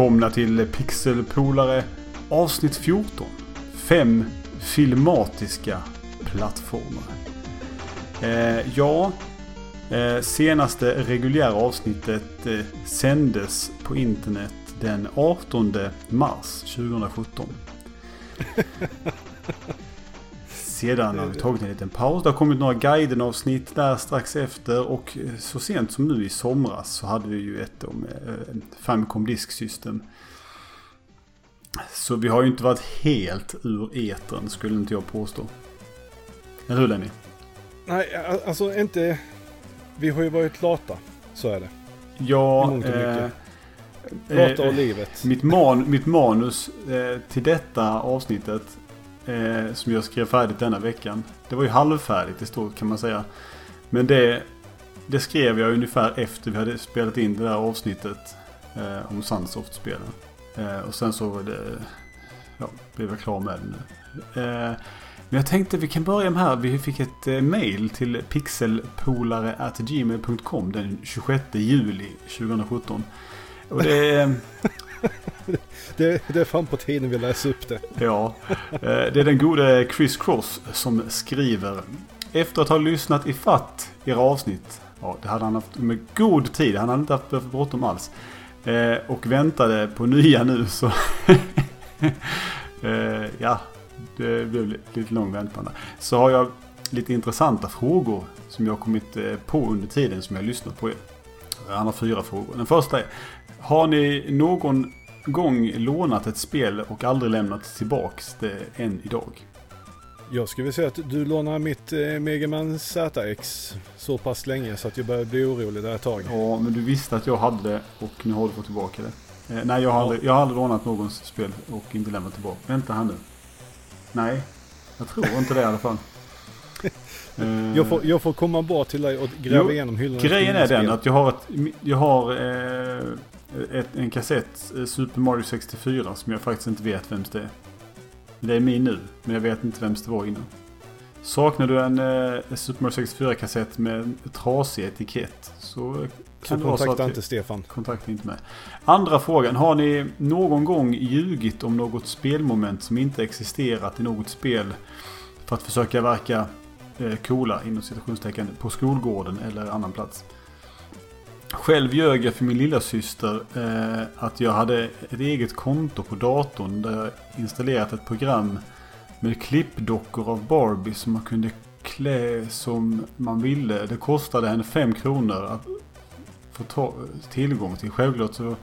Välkomna till Pixelpolare avsnitt 14. Fem filmatiska plattformar. Eh, ja, eh, senaste reguljära avsnittet eh, sändes på internet den 18 mars 2017. Sedan har vi tagit en liten paus. Det har kommit några guiden-avsnitt där strax efter. Och så sent som nu i somras så hade vi ju ett om eh, Famicom Disk System. Så vi har ju inte varit helt ur etern skulle inte jag påstå. Eller hur Lenny? Nej, alltså inte... Vi har ju varit lata. Så är det. Ja, eh, Lata och eh, livet. Mitt, man, mitt manus eh, till detta avsnittet eh, som jag skrev färdigt denna veckan. Det var ju halvfärdigt i stort kan man säga. Men det, det skrev jag ungefär efter vi hade spelat in det där avsnittet eh, om Sunsoft-spelen. Eh, och sen så var det, ja, blev jag klar med det nu. Eh, men jag tänkte vi kan börja med här. Vi fick ett eh, mail till pixelpolare.gmail.com den 26 juli 2017. Och det, det, det är fan på tiden vi läser upp det. Ja, eh, det är den gode Chris Cross som skriver. Efter att ha lyssnat i fatt era avsnitt. Ja, det hade han haft med god tid. Han hade inte haft bråttom alls. Eh, och väntade på nya nu så... Eh, ja, det blev lite lång väntan där. Så har jag lite intressanta frågor som jag kommit på under tiden som jag lyssnat på er. Han har fyra frågor. Den första är. Har ni någon gång lånat ett spel och aldrig lämnat tillbaks det än idag? Jag skulle säga att du lånar mitt eh, Megaman ZX så pass länge så att jag började bli orolig där ett tag. Ja, men du visste att jag hade det och nu har du fått tillbaka det. Eh, nej, jag har, ja. aldrig, jag har aldrig lånat någons spel och inte lämnat tillbaka. Vänta här nu. Nej, jag tror inte det i alla fall. jag, får, jag får komma bort till dig och gräva jo, igenom hyllorna. Grejen är den att jag har, ett, jag har eh, ett, en kassett, eh, Super Mario 64, som jag faktiskt inte vet vems det är. Det är min nu, men jag vet inte vems det var innan. Saknar du en eh, Super Mario 64-kassett med trasig etikett så kan så det kontakta så inte Stefan. Kontakta inte mig. Andra frågan. Har ni någon gång ljugit om något spelmoment som inte existerat i något spel för att försöka verka eh, coola inom citationstecken på skolgården eller annan plats? Själv ljög jag för min lilla syster eh, att jag hade ett eget konto på datorn där jag installerat ett program med klippdockor av Barbie som man kunde klä som man ville. Det kostade henne 5 kronor att få ta, tillgång till. Självklart så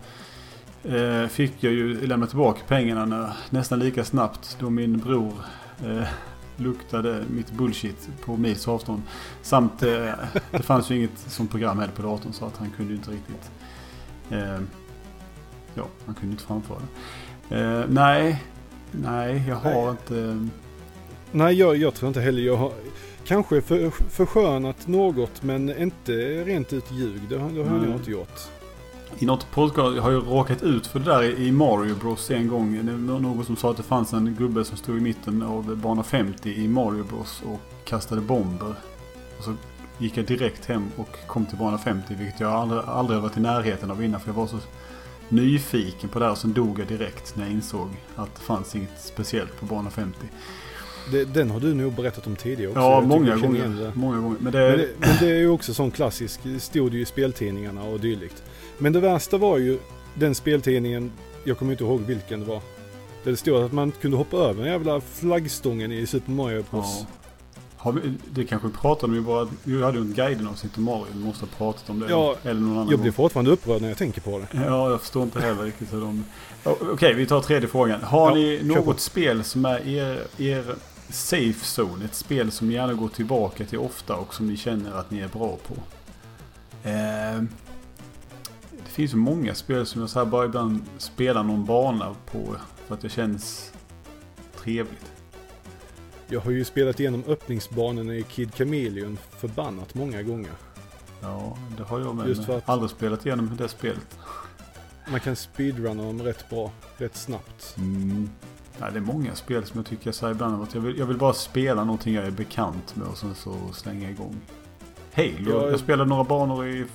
eh, fick jag ju lämna tillbaka pengarna nästan lika snabbt då min bror eh, luktade mitt bullshit på mils avstånd. Samt eh, det fanns ju inget som program heller på datorn så att han kunde ju inte riktigt... Eh, ja, han kunde inte framföra det. Eh, nej, nej, jag har nej. inte... Nej, jag, jag tror inte heller jag har... Kanske för, förskönat något men inte rent ut ljug. Det, det har jag nog inte gjort. I något podcast har jag råkat ut för det där i Mario Bros en gång. Det var någon som sa att det fanns en gubbe som stod i mitten av bana 50 i Mario Bros och kastade bomber. Och så gick jag direkt hem och kom till bana 50 vilket jag aldrig, aldrig varit i närheten av innan för jag var så nyfiken på det och sen dog jag direkt när jag insåg att det fanns inget speciellt på bana 50. Det, den har du nog berättat om tidigare också. Ja, många gånger, många gånger. Men det... Men, det, men det är ju också sån klassisk, stod ju i speltidningarna och dylikt. Men det värsta var ju den speltidningen, jag kommer inte ihåg vilken det var. Där det stod att man kunde hoppa över den jävla flaggstången i Super Mario Bros. Ja. Vi, det kanske vi pratade om i våra, vi hade ju en guide avsnitt om Mario, vi måste ha pratat om det. Ja, eller någon annan jag blir fortfarande upprörd när jag tänker på det. Ja, jag förstår inte heller riktigt hur de... Okej, okay, vi tar tredje frågan. Har ja, ni något spel som är er, er safe zone? Ett spel som ni gärna går tillbaka till ofta och som ni känner att ni är bra på? Eh, finns ju många spel som jag så bara ibland spelar någon bana på. För att det känns trevligt. Jag har ju spelat igenom öppningsbanorna i Kid Chameleon förbannat många gånger. Ja, det har jag med. Just för att aldrig spelat igenom det spelet. Man kan speedrunna dem rätt bra, rätt snabbt. Mm. Ja, det är många spel som jag tycker så här ibland att jag vill, jag vill bara spela någonting jag är bekant med och sen så slänga igång. Halo, jag, jag spelade några banor i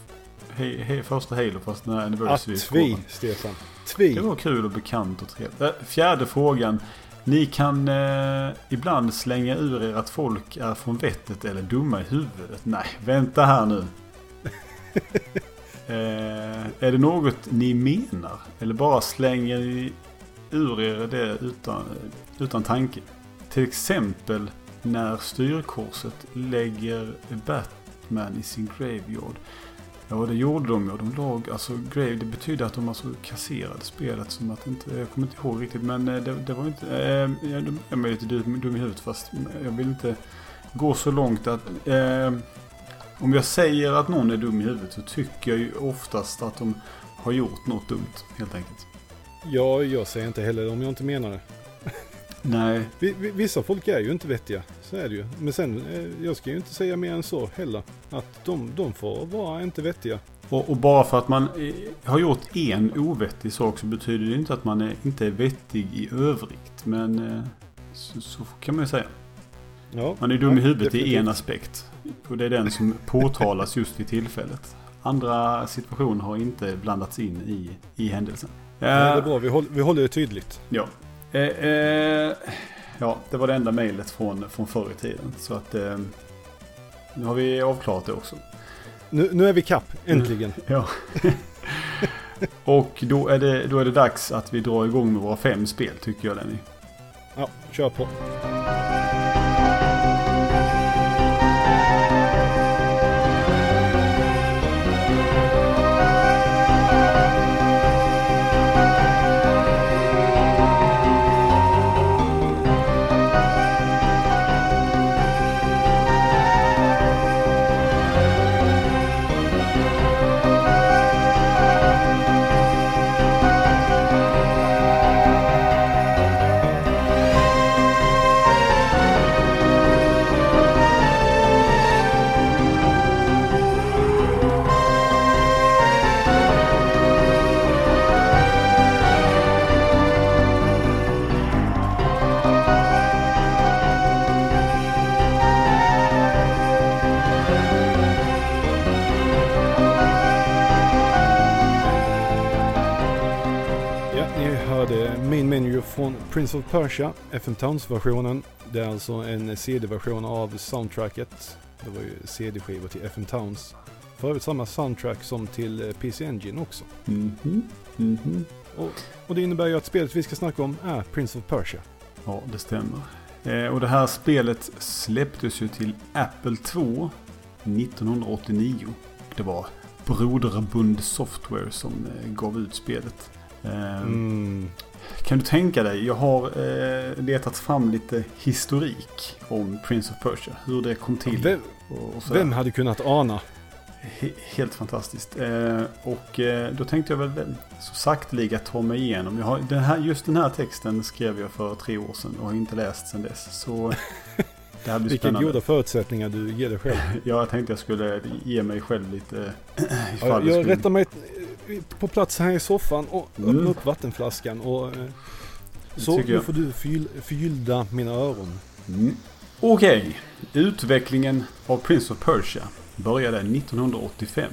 he, he, första Halo fast den här anniversary Tvi, Stefan. Tvi. Det var kul och bekant och trevligt. Äh, fjärde frågan. Ni kan eh, ibland slänga ur er att folk är från vettet eller dumma i huvudet. Nej, vänta här nu. eh, är det något ni menar? Eller bara slänger ni ur er det utan, utan tanke? Till exempel när styrkorset lägger Batman i sin graveyard. Ja, det gjorde de ju. De låg, alltså grave, det betyder att de alltså kasserade spelet som att inte, jag kommer inte ihåg riktigt men eh, det, det var inte, eh, jag är lite dum, dum i huvudet fast jag vill inte gå så långt att, eh, om jag säger att någon är dum i huvudet så tycker jag ju oftast att de har gjort något dumt helt enkelt. Ja, jag säger inte heller om jag inte menar det. Nej. Vissa folk är ju inte vettiga, så är det ju. Men sen, eh, jag ska ju inte säga mer än så heller. Att de, de får vara inte vettiga. Och, och, bara för att man eh, har gjort en ovettig sak så betyder det inte att man är, inte är vettig i övrigt. Men eh, så, så kan man ju säga. Ja, man är dum ja, i huvudet definitivt. i en aspekt. Och det är den som påtalas just vid tillfället. Andra situationer har inte blandats in i, i händelsen. Ja, det är bra, vi håller, vi håller det tydligt. Ja, Eh, eh, ja, det var det enda mejlet från, från förr i tiden. Så att eh, nu har vi avklarat det också. Nu, nu är vi kapp, äntligen. ja. Och då är, det, då är det dags att vi drar igång med våra fem spel tycker jag Lenny. Ja, kör på. Från Prince of Persia, FM Towns-versionen. Det är alltså en CD-version av soundtracket. Det var ju CD-skivor till FM Towns. För övrigt samma soundtrack som till eh, PC Engine också. Mm -hmm. Mm -hmm. Och, och, det innebär ju att spelet vi ska snacka om är Prince of Persia. Ja, det stämmer. Eh, och det här spelet släpptes ju till Apple 2 1989. Det var Broderbund Software som eh, gav ut spelet. Eh, mm. Kan du tänka dig, jag har eh, letat fram lite historik om Prince of Persia. Hur det kom till. Vem, och vem hade kunnat ana? He helt fantastiskt. Eh, och eh, då tänkte jag väl så sakteliga ta mig igenom. Jag har, den här, just den här texten skrev jag för tre år sedan och har inte läst sedan dess. Så det här blir Vilka spännande. goda förutsättningar du ger dig själv. ja, jag tänkte jag skulle ge mig själv lite... ifall ja, jag skulle... rättar mig på plats här i soffan och mm. öppna upp vattenflaskan. Och, eh, så nu får du förgyll, förgyllda mina öron. Mm. Okej, okay. utvecklingen av Prince of Persia började 1985.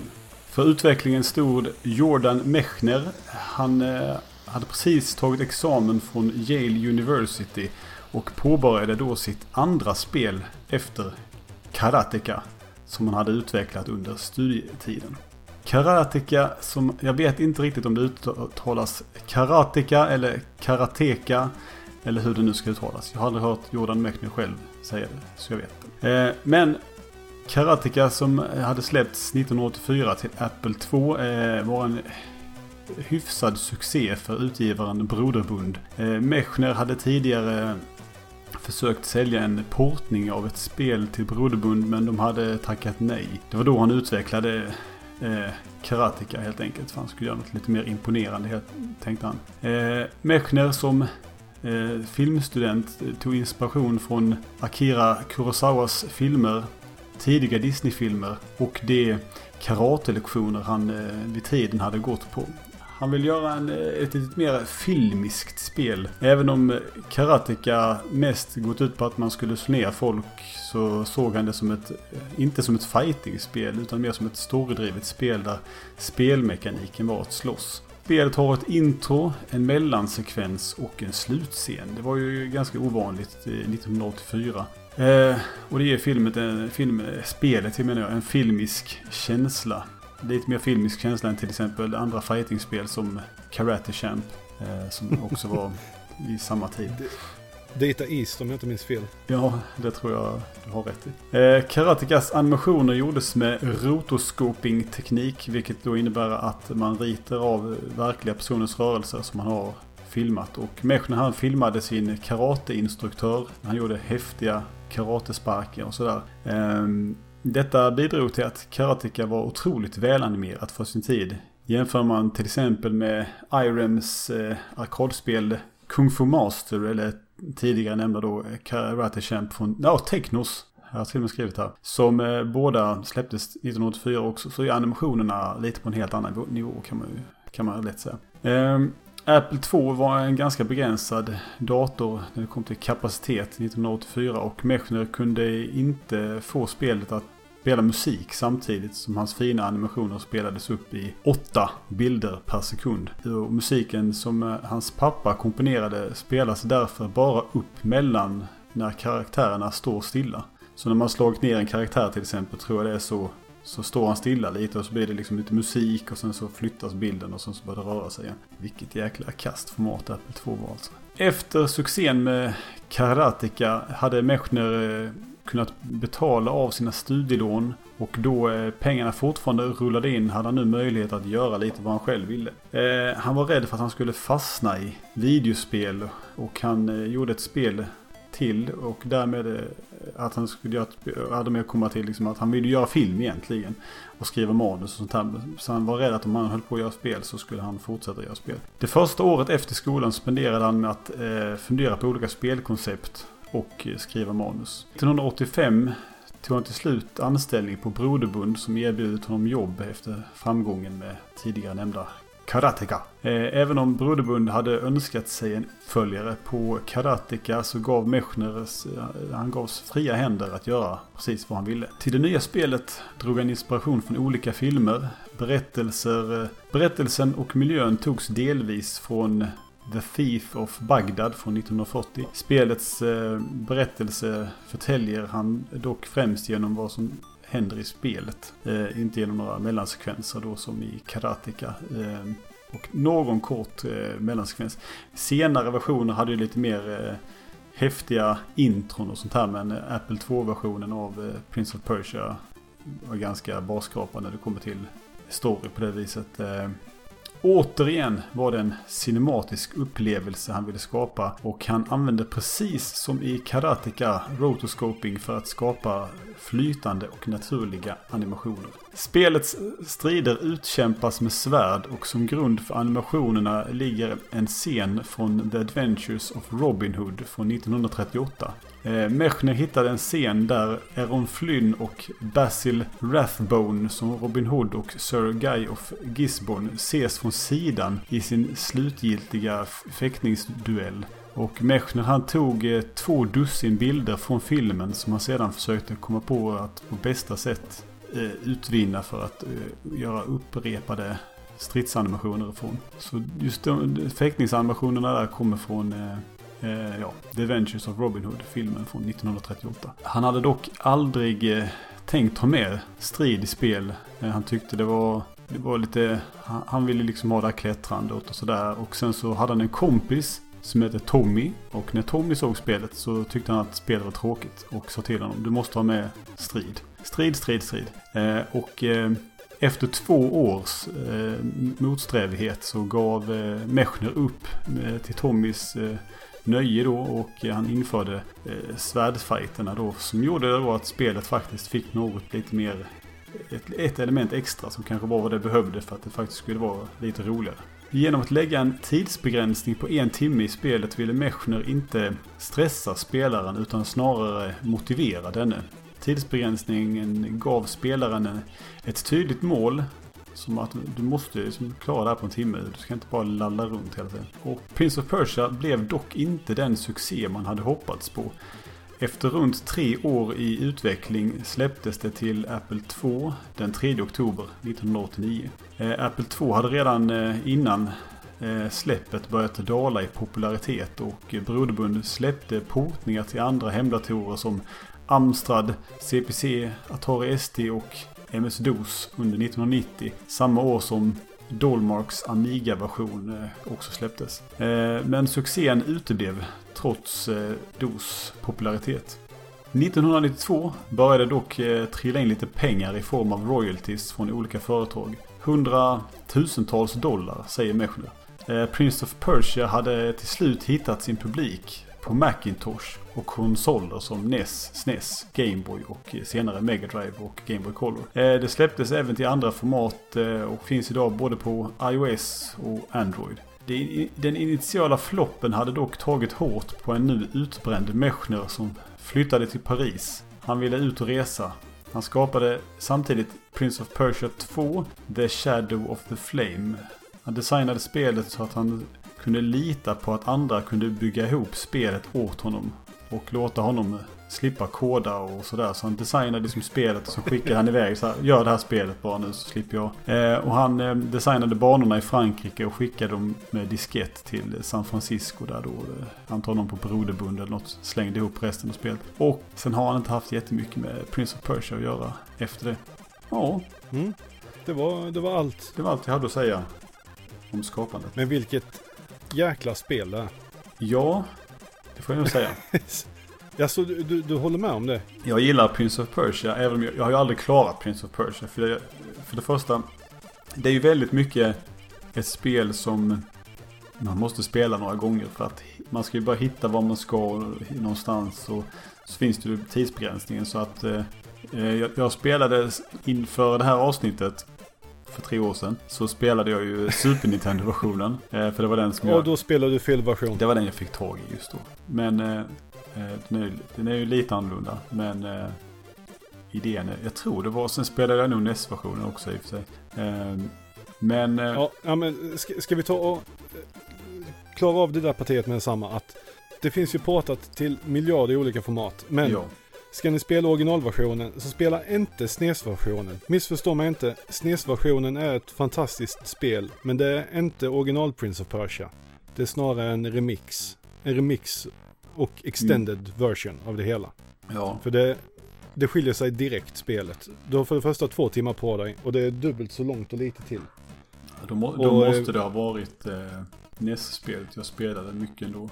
För utvecklingen stod Jordan Mechner. Han eh, hade precis tagit examen från Yale University och påbörjade då sitt andra spel efter Karateka som han hade utvecklat under studietiden. Karateka som, jag vet inte riktigt om det uttalas karateka eller karateka. Eller hur det nu ska uttalas. Jag har aldrig hört Jordan Mechner själv säga det. Så jag vet inte. Eh, men Karateka som hade släppts 1984 till Apple 2 eh, var en hyfsad succé för utgivaren Broderbund. Eh, Mechner hade tidigare försökt sälja en portning av ett spel till Broderbund men de hade tackat nej. Det var då han utvecklade eh, Karateka helt enkelt. För han skulle göra något lite mer imponerande tänkte han. Eh, Mechner som eh, filmstudent eh, tog inspiration från Akira Kurosawas filmer. Tidiga Disney-filmer och de karatelektioner han eh, vid tiden hade gått på. Han vill göra en, eh, ett lite mer filmiskt spel. Även om Karateka mest gått ut på att man skulle slå ner folk så såg han det som ett, eh, inte som ett fighting-spel utan mer som ett storydrivet spel där spelmekaniken var att slåss. Spelet har ett intro, en mellansekvens och en slutscen. Det var ju ganska ovanligt 1984. Eh, och det ger filmet, en, eh, film, spelet jag menar jag, en filmisk känsla. Lite mer filmisk känsla än till exempel andra fightingspel som Karate Champ. Eh, som också var i samma tid. Data East om jag inte minns fel. Ja, det tror jag du har rätt i. Eh, Karatekas animationer gjordes med rotoscoping-teknik. Vilket då innebär att man ritar av verkliga personers rörelser som man har filmat. Och Mechner han filmade sin karateinstruktör. Han gjorde häftiga karatesparkar och sådär. Eh, detta bidrog till att Karateka var otroligt välanimerat för sin tid. Jämför man till exempel med Irems eh, arkadspel Kung Fu Master eller tidigare nämnda då eh, Karate Champ från, ja, Technos. Jag har till och med skrivit här. Som eh, båda släpptes 1984 också. Så är animationerna lite på en helt annan nivå kan man, kan man lätt säga. Eh, Apple 2 var en ganska begränsad dator när det kom till kapacitet 1984 och Mechner kunde inte få spelet att spela musik samtidigt som hans fina animationer spelades upp i åtta bilder per sekund. Och musiken som eh, hans pappa komponerade spelas därför bara upp mellan när karaktärerna står stilla. Så när man slagit ner en karaktär till exempel tror jag det är så så står han stilla lite och så blir det liksom lite musik och sen så flyttas bilden och sen så börjar det röra sig igen. Vilket jäkla kastformat Apple 2 var alltså. Efter succén med Karateka hade Mechner eh, kunnat betala av sina studielån och då eh, pengarna fortfarande rullade in hade han nu möjlighet att göra lite vad han själv ville. Eh, han var rädd för att han skulle fastna i videospel och han eh, gjorde ett spel till och därmed eh, att han skulle göra, hade med att komma till liksom att han ville göra film egentligen. Och skriva manus och sånt här. Så han var rädd att om han höll på att göra spel så skulle han fortsätta göra spel. Det första året efter skolan spenderade han med att eh, fundera på olika spelkoncept och eh, skriva manus. 1985 tog han till slut anställning på Broderbund som erbjudit honom jobb efter framgången med tidigare nämnda Karateka. Eh, även om Broderbund hade önskat sig en följare på Karateka så gav Mechner, eh, han gavs fria händer att göra precis vad han ville. Till det nya spelet drog han inspiration från olika filmer, berättelser. Eh, berättelsen och miljön togs delvis från The Thief of Bagdad från 1940. Spelets eh, berättelse förtäljer han dock främst genom vad som händer i spelet. Eh, inte genom några mellansekvenser då som i Karateka. Eh, och någon kort eh, mellansekvens. Senare versioner hade ju lite mer eh, häftiga intron och sånt här. Men eh, Apple 2-versionen av eh, Prince of Persia var ganska barskrapad när det kommer till story på det viset. Eh, Återigen var det en cinematisk upplevelse han ville skapa och han använde precis som i Karateka rotoscoping för att skapa flytande och naturliga animationer. Spelets strider utkämpas med svärd och som grund för animationerna ligger en scen från The Adventures of Robin Hood från 1938. Eh, Mechner hittade en scen där Aaron Flynn och Basil Rathbone som Robin Hood och Sir Guy of Gisborne ses från sidan i sin slutgiltiga fäktningsduell. Och Mechner han tog eh, två dussin bilder från filmen som han sedan försökte komma på att på bästa sätt eh, utvinna för att eh, göra upprepade stridsanimationer ifrån. Så just de fäktningsanimationerna där kommer från eh, eh, ja, The Adventures of Robin Hood, filmen från 1938. Han hade dock aldrig eh, tänkt ha med strid i spel. Eh, han tyckte det var, det var lite, han, han ville liksom ha det här klättrandet och sådär. Och sen så hade han en kompis som heter Tommy. Och när Tommy såg spelet så tyckte han att spelet var tråkigt. Och sa till honom, du måste ha med strid. Strid, strid, strid. Eh, och eh, efter två års eh, motsträvighet så gav eh, Mechner upp eh, till Tommys eh, nöje då och eh, han införde eh, svärdfighterna då som gjorde då att spelet faktiskt fick något lite mer ett, ett element extra som kanske var vad det behövde för att det faktiskt skulle vara lite roligare. Genom att lägga en tidsbegränsning på en timme i spelet ville Mechner inte stressa spelaren utan snarare motivera denne. Tidsbegränsningen gav spelaren ett tydligt mål Som att du måste liksom klara det här på en timme. Du ska inte bara lalla runt hela tiden. Och Prince of Persia blev dock inte den succé man hade hoppats på. Efter runt tre år i utveckling släpptes det till Apple 2 den 3 oktober 1989. Eh, Apple 2 hade redan eh, innan eh, släppet börjat dala i popularitet och Broderbund släppte portningar till andra hemdatorer som Amstrad, CPC, Atari ST och MS-DOS under 1990. Samma år som Dolmarks Amiga-version eh, också släpptes. Eh, men succén uteblev trots eh, DOS popularitet. 1992 började dock trilla in lite pengar i form av royalties från olika företag. Hundratusentals dollar säger Mechner. Eh, Prince of Persia hade till slut hittat sin publik på Macintosh och konsoler som NES, SNES, Gameboy och senare Mega Drive och Game Boy Color. Eh, det släpptes även till andra format eh, och finns idag både på iOS och Android. Den initiala floppen hade dock tagit hårt på en nu utbränd Mechner som flyttade till Paris. Han ville ut och resa. Han skapade samtidigt Prince of Persia 2, The Shadow of the Flame. Han designade spelet så att han kunde lita på att andra kunde bygga ihop spelet åt honom. Och låta honom slippa koda och sådär. Så han designade liksom spelet och så skickade han iväg så här, Gör det här spelet bara nu så slipper jag. Eh, och han eh, designade banorna i Frankrike och skickade dem med diskett till San Francisco där då. Eh, antagligen på Broderbund eller något. Slängde ihop resten av spelet. Och sen har han inte haft jättemycket med Prince of Persia att göra efter det. Ja. Mm. Det, var, det var allt. Det var allt jag hade att säga om skapandet. Men vilket jäkla spel det är. Ja, det får jag nog säga. Alltså, du, du, du, håller med om det? Jag gillar Prince of Persia, även om jag, jag har ju aldrig klarat Prince of Persia. För det, för det första, det är ju väldigt mycket ett spel som man måste spela några gånger för att man ska ju bara hitta var man ska någonstans. Och så finns det ju tidsbegränsningen så att eh, eh jag, jag spelade inför det här avsnittet för tre år sedan så spelade jag ju Super Nintendo-versionen. Eh, för det var den som jag... Och då spelade du fel version. Det var den jag fick tag i just då. Men eh, Eh, den är, den är ju lite annorlunda. Men eh, idén är, jag tror det var, sen spelade jag nog NES-versionen också i och för sig. Eh, men... Eh, ja, ja, men ska, ska, vi ta och eh, klara av det där partiet med detsamma att det finns ju portat till miljarder olika format. Men ja. Ska ni spela originalversionen så spela inte SNES-versionen. Missförstå mig inte, SNES-versionen är ett fantastiskt spel. Men det är inte original Prince of Persia. Det är snarare en remix. En remix och extended mm. version av det hela. Ja. För det, det skiljer sig direkt spelet. Du har för det första två timmar på dig och det är dubbelt så långt och lite till. Då, må, då och, måste det ha varit eh, NES-spelet jag spelade mycket ändå.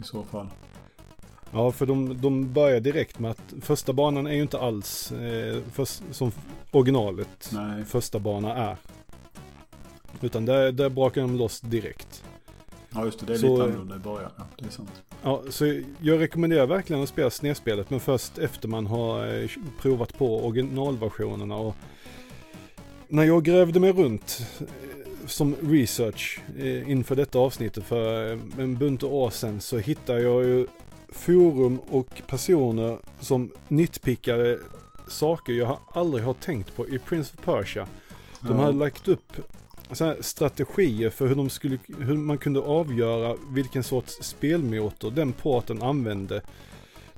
I så fall. Ja, för de, de börjar direkt med att första banan är ju inte alls eh, för, som originalet Nej. första bana är. Utan där, där brakar de loss direkt. Ja just det, det är så, lite annorlunda i början. Ja, det är sant. Ja, så jag rekommenderar verkligen att spela snedspelet men först efter man har eh, provat på originalversionerna. Och när jag grävde mig runt eh, som research eh, inför detta avsnittet för en bunt år sedan så hittade jag ju forum och personer som nitpickade saker jag aldrig har tänkt på i Prince of Persia. De hade lagt upp strategier för hur, de skulle, hur man kunde avgöra vilken sorts spelmotor den porten använde.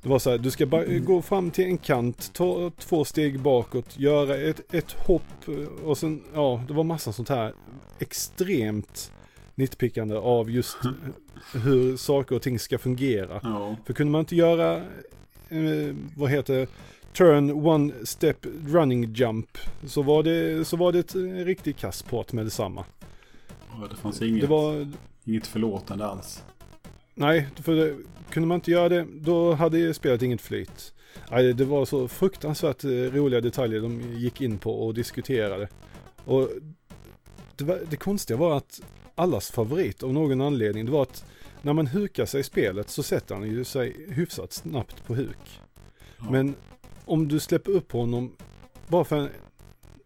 Det var så här, du ska bara mm. gå fram till en kant, ta två steg bakåt, göra ett, ett hopp och sen, ja, det var massa sånt här extremt nitpickande av just hur saker och ting ska fungera. Ja. För kunde man inte göra, eh, vad heter turn one step running jump så var det, så var det ett riktigt kassport med detsamma. Ja, det fanns inget, det var, inget förlåtande alls. Nej, för det, kunde man inte göra det då hade spelet inget flyt. Nej, det var så fruktansvärt eh, roliga detaljer de gick in på och diskuterade. Och det, var, det konstiga var att allas favorit av någon anledning det var att när man hukar sig i spelet så sätter han ju sig hyfsat snabbt på huk. Ja. Men om du släpper upp honom bara för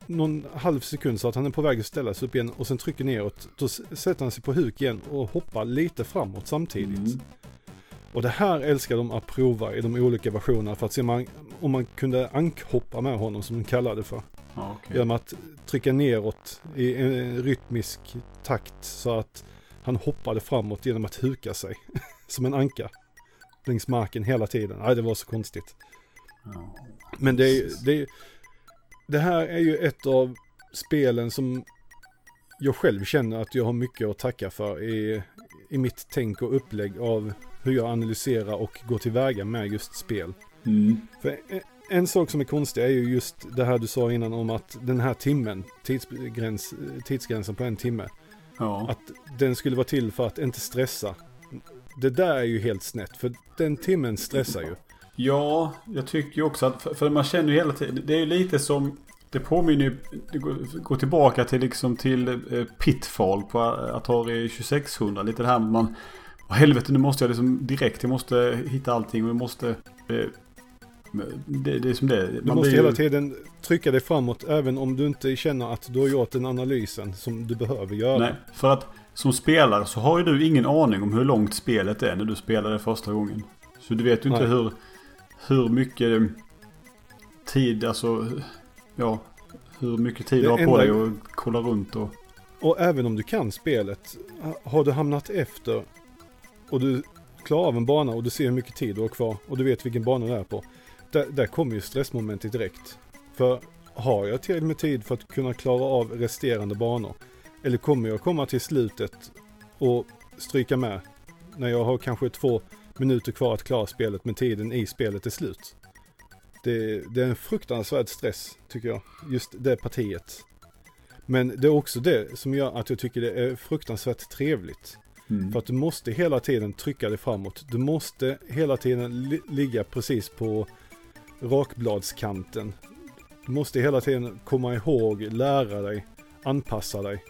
någon halv sekund så att han är på väg att ställa sig upp igen och sen trycker neråt. Då sätter han sig på huk igen och hoppar lite framåt samtidigt. Mm. Och det här älskar de att prova i de olika versionerna för att se man, om man kunde ankhoppa med honom som de kallar det för. Okej. Genom att trycka neråt i en rytmisk takt så att han hoppade framåt genom att huka sig. Som en anka. Längs marken hela tiden. Nej, det var så konstigt. Ja. Men det, är- det, är- det här är ju ett av spelen som jag själv känner att jag har mycket att tacka för i, i mitt tänk och upplägg av hur jag analyserar och går tillväga med just spel. Mm. För en, sak som är konstig är ju just det här du sa innan om att den här timmen, tidsgräns, tidsgränsen på en timme, Ja. att den skulle vara till för att inte stressa. Det där är ju helt snett, för den timmen stressar ju. Ja, jag tycker ju också att, för, för man känner ju hela tiden, det är ju lite som, det påminner ju, det går, går tillbaka till liksom till eh, Pitfall på Atari 2600. Lite det här man, Åh, helvete nu måste jag liksom direkt, jag måste hitta allting och jag måste, eh, det, det är som det är. Du Man måste blir hela tiden trycka dig framåt, även om du inte känner att du har gjort den analysen som du behöver göra. Nej, för att som spelare så har ju du ingen aning om hur långt spelet är när du spelar det första gången. Så du vet ju inte Nej. hur, hur mycket tid, alltså, ja, hur mycket tid Det du har på enda- dig att kolla runt och... Och även om du kan spelet, har du hamnat efter och du klarar av en bana och du ser hur mycket tid du har kvar och du vet vilken bana du är på. Där, där kommer ju stressmomentet direkt. För har jag till med tid för att kunna klara av resterande banor? Eller kommer jag komma till slutet och stryka med när jag har kanske två minuter kvar att klara spelet men tiden i spelet är slut? Det, det är en fruktansvärd stress tycker jag, just det partiet. Men det är också det som gör att jag tycker det är fruktansvärt trevligt. Mm. För att du måste hela tiden trycka dig framåt. Du måste hela tiden li- ligga precis på rakbladskanten. Du måste hela tiden komma ihåg, lära dig, anpassa dig.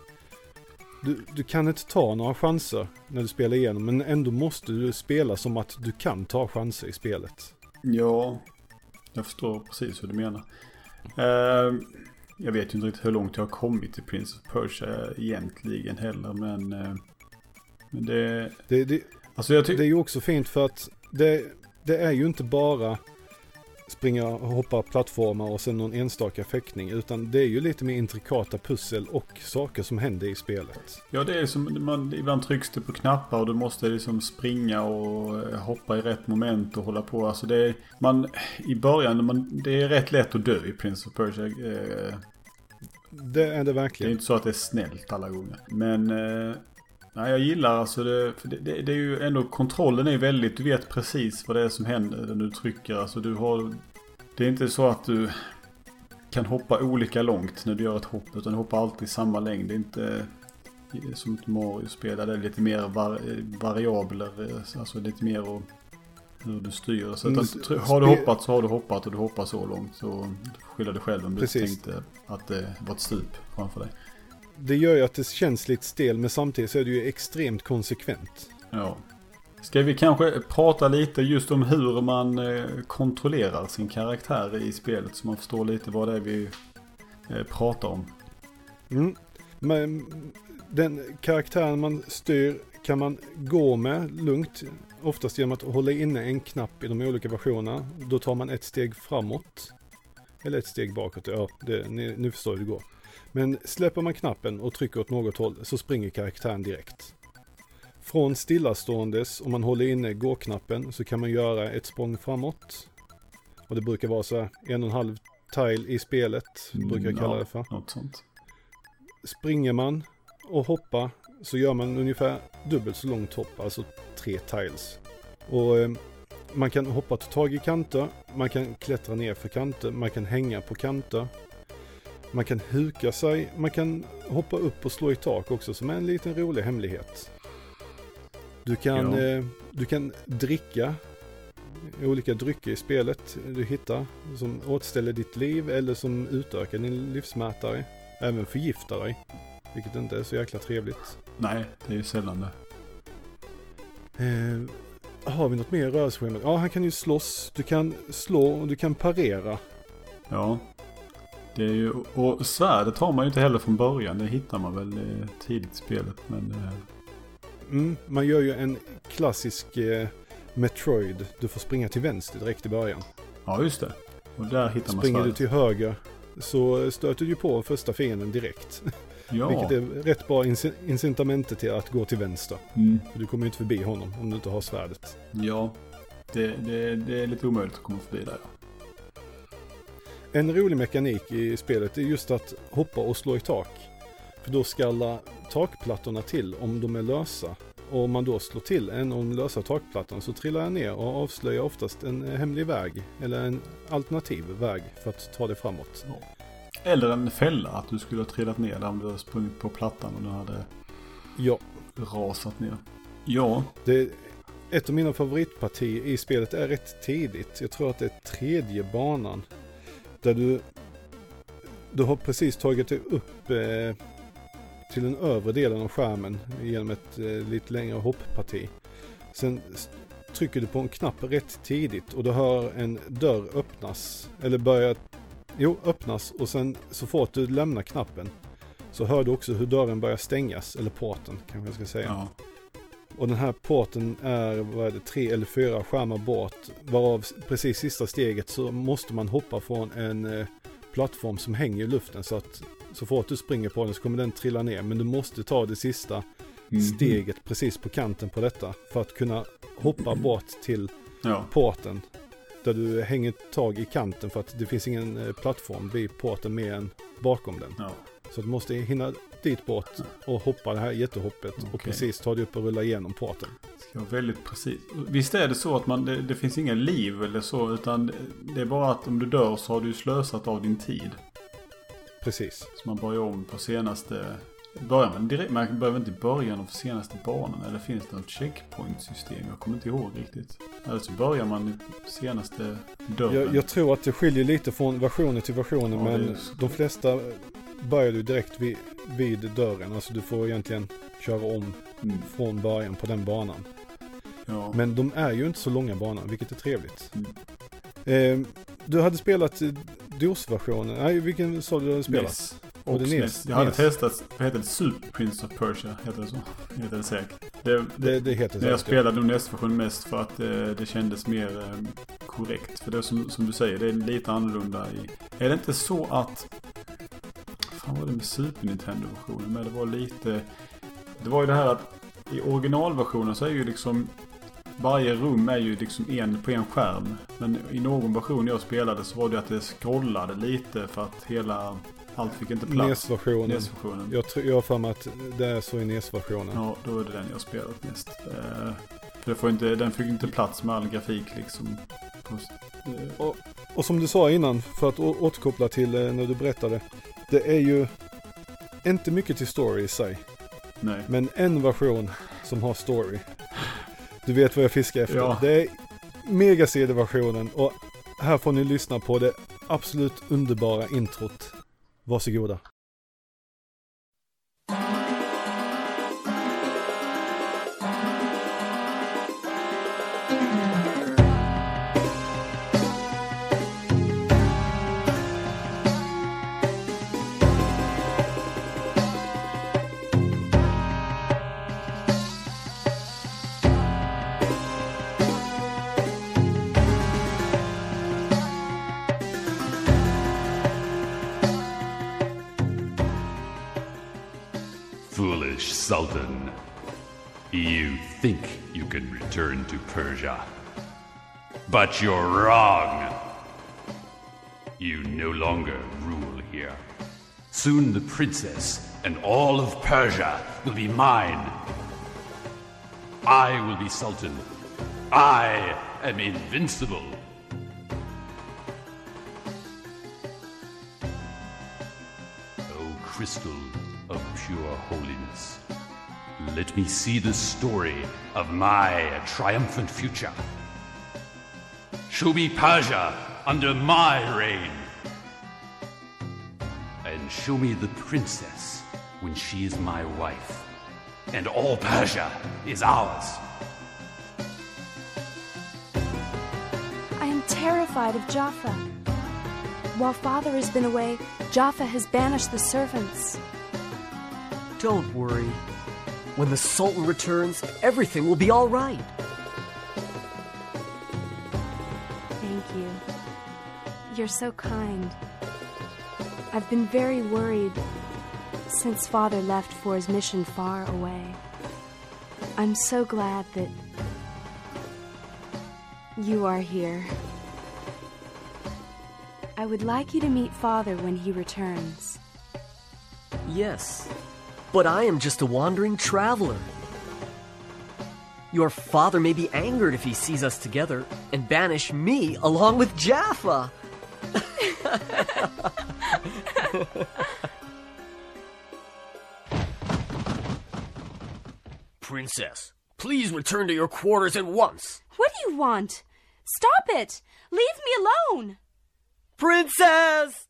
Du, du kan inte ta några chanser när du spelar igenom, men ändå måste du spela som att du kan ta chanser i spelet. Ja, jag förstår precis hur du menar. Eh, jag vet ju inte riktigt hur långt jag har kommit i Prince of Persia egentligen heller, men... Eh, men det... Det, det, Alltså jag det är ju också fint för att det, det är ju inte bara springa och hoppa plattformar och sen någon enstaka fäktning. Utan det är ju lite mer intrikata pussel och saker som händer i spelet. Ja, det är som man, ibland trycks det på knappar och du måste liksom springa och eh, hoppa i rätt moment och hålla på. Alltså det är, man, i början, man, det är rätt lätt att dö i Prince of Persia. Eh, Det är det det är verkligen. inte så att det är snällt alla gånger. Men eh, nej, jag gillar alltså det, för det, det, det är ju ändå, kontrollen är väldigt, du vet precis vad det är som händer när du trycker. Alltså du har, det är inte så att du kan hoppa olika långt när du gör ett hopp. Utan du hoppar alltid samma längd. Det är inte är som ett Mario-spel där det är lite mer var, variabler. eh, Alltså lite mer och hur du styr. Så Mm, att, tr- har du hoppat så har du hoppat och du hoppar så långt. Så skylla dig själv om du Precis. tänkte att det var ett stup framför dig. Det gör ju att det känns lite stel men samtidigt så är det ju extremt konsekvent. Ja. Ska vi kanske prata lite just om hur man eh, kontrollerar sin karaktär i spelet så man förstår lite vad det är vi eh, pratar om. Mm. Men den karaktären man styr kan man gå med lugnt. Oftast genom att hålla inne en knapp i de olika versionerna. Då tar man ett steg framåt. Eller ett steg bakåt. Ja, det, ni, ni förstår hur det går. Men släpper man knappen och trycker åt något håll så springer karaktären direkt. Från stillaståendes, om man håller inne gå-knappen, så kan man göra ett språng framåt. Och det brukar vara så här en och en halv tile i spelet, brukar jag kalla det för. Något sånt. Springer man och hoppar så gör man ungefär dubbelt så långt hopp, alltså tre tiles. Och eh, man kan hoppa ta tag i kanter, man kan klättra ner för kanter, man kan hänga på kanter. Man kan huka sig, man kan hoppa upp och slå i tak också som är en liten rolig hemlighet. Du kan, Ja. eh, du kan dricka olika drycker i spelet du hittar som återställer ditt liv eller som utökar din livsmätare. Även förgiftar dig. Vilket inte är så jäkla trevligt. Nej, det är ju sällan det. Eh, har vi något mer i rörelseschemat? Ja, han kan ju slåss. Du kan slå och du kan parera. Ja. Det är ju, och svärdet har man ju inte heller från början. Det hittar man väl eh, tidigt i spelet. Men eh, Mm, man gör ju en klassisk eh, Metroid. Du får springa till vänster direkt i början. ja, just det. Och där hittar man Springer du till höger så stöter du på första fienden direkt. Ja. Vilket är rätt bra inc- incitament till att gå till vänster. Mm. För du kommer ju inte förbi honom om du inte har svärdet. Ja. Det, det, det är lite omöjligt att komma förbi där. ja. En rolig mekanik i spelet är just att hoppa och slå i tak. För då skallar takplattorna till om de är lösa. Och om man då slår till en av de lösa takplattorna så trillar jag ner och avslöjar oftast en hemlig väg. Eller en alternativ väg för att ta det framåt. Eller en fälla, att du skulle ha trillat ner där om du hade sprungit på plattan och du hade Ja, rasat ner. Ja, det, ett av mina favoritpartier i spelet är rätt tidigt. Jag tror att det är tredje banan. Där du, du har precis tagit dig upp eh, till den övre delen av skärmen genom ett eh, lite längre hoppparti. Sen trycker du på en knapp rätt tidigt och du hör en dörr öppnas. Eller börja, jo öppnas och sen så fort du lämnar knappen så hör du också hur dörren börjar stängas, eller porten kanske jag ska säga. ja. Och den här porten är, vad är det, tre eller fyra skärmar bort. Varav precis sista steget så måste man hoppa från en eh, plattform som hänger i luften. Så att så fort du springer på den så kommer den trilla ner. Men du måste ta det sista Mhm. steget precis på kanten på detta. För att kunna hoppa bort till Ja, porten. Där du hänger tag i kanten för att det finns ingen eh, plattform vid porten mer än bakom den. ja. Så du måste hinna dit bort och hoppa det här jättehoppet. Och Okej. precis ta dig upp och rulla igenom porten. Ska väldigt precis. Visst är det så att man, det, det finns inga liv eller så, utan det är bara att om du dör så har du slösat av din tid. Precis. Så man börjar om på senaste... Börjar man direkt? Man behöver inte i början av senaste banan. Eller finns det något checkpoint-system? Jag kommer inte ihåg riktigt. Eller så börjar man senaste dörren. Jag, jag tror att det skiljer lite från versionen till versionen. Ja, men är- de flesta börjar du direkt vid, vid dörren. Alltså du får egentligen köra om Mm, från början på den banan. ja. Men de är ju inte så långa banor, vilket är trevligt. Mm. Eh, du hade spelat eh, DOS-versionen. Nej, vilken sa du du hade spelat? NES. Och det SNES. NES. Jag hade NES. testat, vad heter det? Super Prince of Persia. Heter det så? Heter det säkert. Det, Det, det heter Men jag säkert. spelade nog NES-versionen mest för att eh, det kändes mer eh, korrekt. För det som, som du säger, det är lite annorlunda i... Är det inte så att... Fan var det med Super Nintendo-versionen? Men det var lite... Det var ju det här att i originalversionen så är ju liksom... Varje rum är ju liksom en på en skärm. Men i någon version jag spelade så var det att det scrollade lite för att hela... Allt fick inte plats. NES-versionen. NES-versionen. Jag, tror- jag har för mig att det är så i NES-versionen. Ja, då är det den jag spelat mest. Eh, för det får inte, den fick inte plats med all grafik liksom. Eh, Och som du sa innan, för att återkoppla till eh, när du berättade. Det är ju inte mycket till story i sig. nej. Men en version som har story. Du vet vad jag fiskar efter. Ja. Det är Mega CD-versionen och här får ni lyssna på det absolut underbara introt. Varsågoda. Sultan. You think you can return to Persia. But you're wrong. You no longer rule here. Soon the princess and all of Persia will be mine. I will be Sultan. I am invincible. O crystal of pure holiness, let me see the story of my triumphant future. Show me Persia under my reign. And show me the princess when she is my wife. And all Persia is ours. I am terrified of Jaffa. While father has been away, Jaffa has banished the servants. Don't worry. When the Sultan returns, everything will be all right. Thank you. You're so kind. I've been very worried since Father left for his mission far away. I'm so glad that you are here. I would like you to meet Father when he returns. Yes, but I am just a wandering traveler. Your father may be angered if he sees us together and banish me along with Jaffa. Princess, please return to your quarters at once. What do you want? Stop it! Leave me alone! Princess!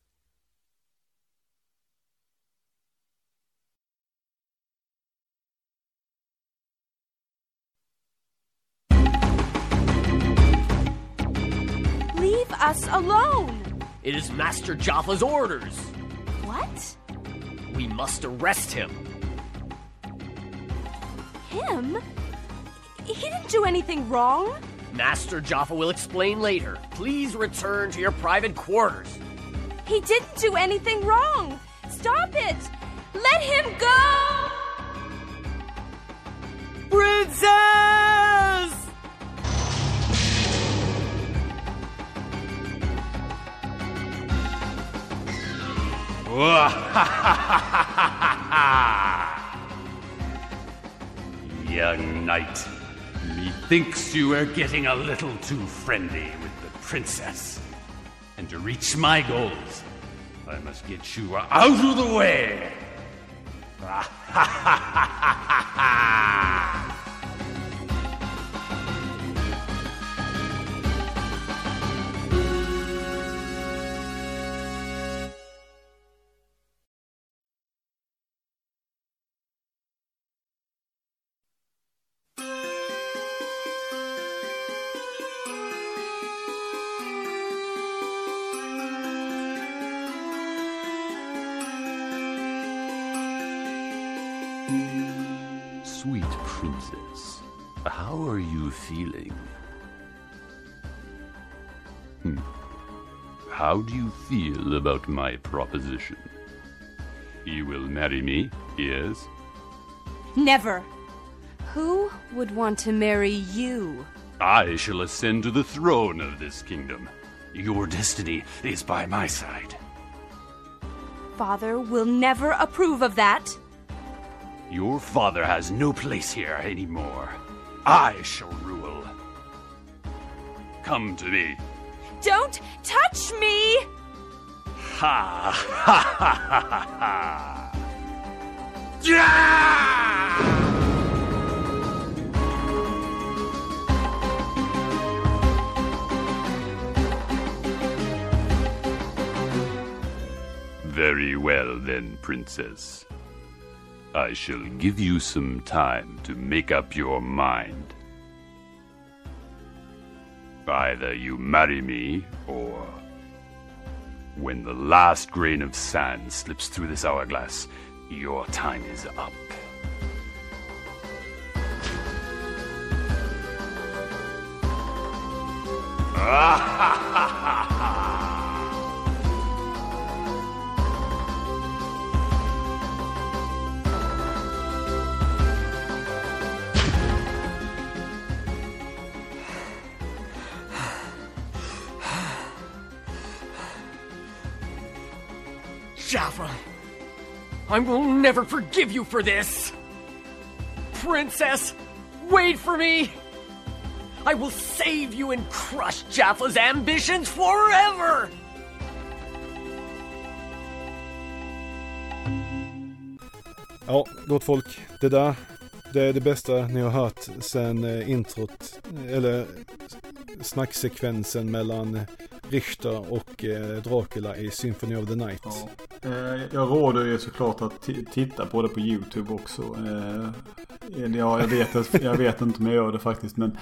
Us alone! It is Master Jaffa's orders. What? We must arrest him. Him? He didn't do anything wrong. Master Jaffa will explain later. Please return to your private quarters. He didn't do anything wrong. Stop it! Let him go! Princess! Young knight, methinks you are getting a little too friendly with the princess. And to reach my goals, I must get you out of the way. Sweet feeling? Hmm. How do you feel about my proposition? You will marry me, yes? Never. Who would want to marry you? I shall ascend to the throne of this kingdom. Your destiny is by my side. Father will never approve of that. Your father has no place here anymore. I shall rule. Come to me. Don't touch me! Ha ha ha ha ha ha! Yeah! Very well then, princess. I shall give you some time to make up your mind. Either you marry me, or when the last grain of sand slips through this hourglass, your time is up. Ah, Jaffa, I will never forgive you for this. Princess, wait for me. I will save you and crush Jaffa's ambitions forever. Ja, gott folk. Det där, det är det bästa ni har hört sen eh, introt, eller snacksekvensen mellan Richter och eh, Dracula i Symphony of the Night. Ja. Eh, Jag råder ju såklart att ti- titta på det på YouTube också. Eh, Ja, jag vet, att- jag vet inte om jag gör det faktiskt. Men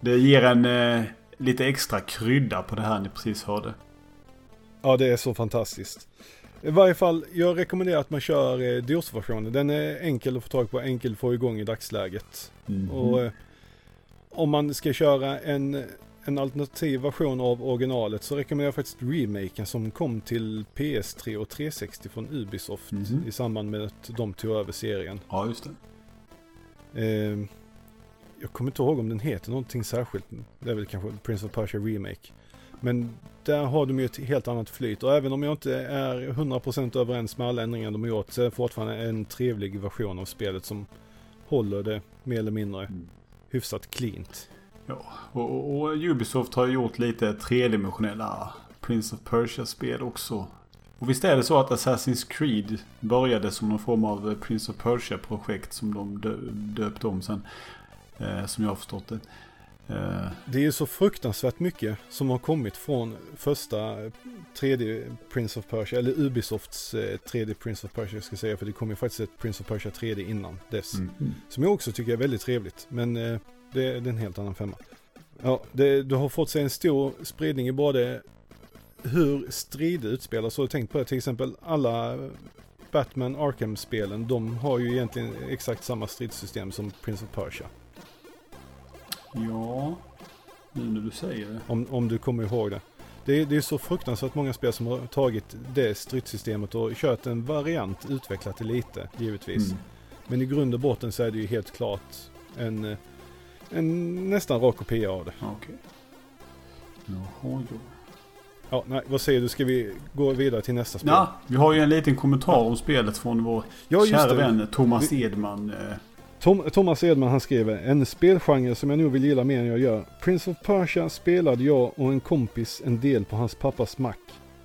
det ger en lite extra krydda på det här ni precis hörde. Ja, det är så fantastiskt. I varje fall, jag rekommenderar att man kör eh, DOS-versionen. Den är enkel att få tag på, enkel att få igång i dagsläget. Mhm. Och eh, om man ska köra en, en alternativ version av originalet så rekommenderar jag faktiskt remaken som kom till PS3 och 360 från Ubisoft Mhm. i samband med att de tog över serien. Ja, just det. Eh, jag kommer inte ihåg om den heter någonting särskilt. Det är väl kanske Prince of Persia Remake. Men där har de ju ett helt annat flyt och även om jag inte är 100% överens med alla ändringar de har gjort så är det fortfarande en trevlig version av spelet som håller det mer eller mindre Mm. hyfsat cleant. Ja, och, och, Ubisoft har gjort lite tredimensionella Prince of Persia-spel också. Och visst är det så att Assassin's Creed började som någon form av eh, Prince of Persia-projekt som de dö, döpte om sen. Eh, som jag har förstått det. Eh, Det är ju så fruktansvärt mycket som har kommit från första 3D Prince of Persia, eller Ubisofts eh, 3D Prince of Persia ska jag säga, för det kom ju faktiskt ett Prince of Persia 3D innan dess. mm. Som jag också tycker är väldigt trevligt, men eh, det, det är en helt annan femma. Ja, det, du har fått se en stor spridning i både hur strider utspelas och tänk på det till exempel alla Batman Arkham-spelen, de har ju egentligen exakt samma stridssystem som Prince of Persia. Ja, nu när du säger det. Om, om du kommer ihåg det. Det är, det är så fruktansvärt många spel som har tagit det stridssystemet och kört en variant, utvecklat det lite givetvis. Mm. Men i grund och botten så är det ju helt klart en, eh, en nästan rak kopia av det. Okej. Jaha, jo. Ja, nej, vad säger du? Ska vi gå vidare till nästa spel? Ja, vi har ju en liten kommentar om spelet från vår Ja, kära vän Thomas Edman. eh, Tom, Thomas Edman han skriver en spelgenre som jag nog vill gilla mer än jag gör. Prince of Persia spelade jag och en kompis en del på hans pappas mack.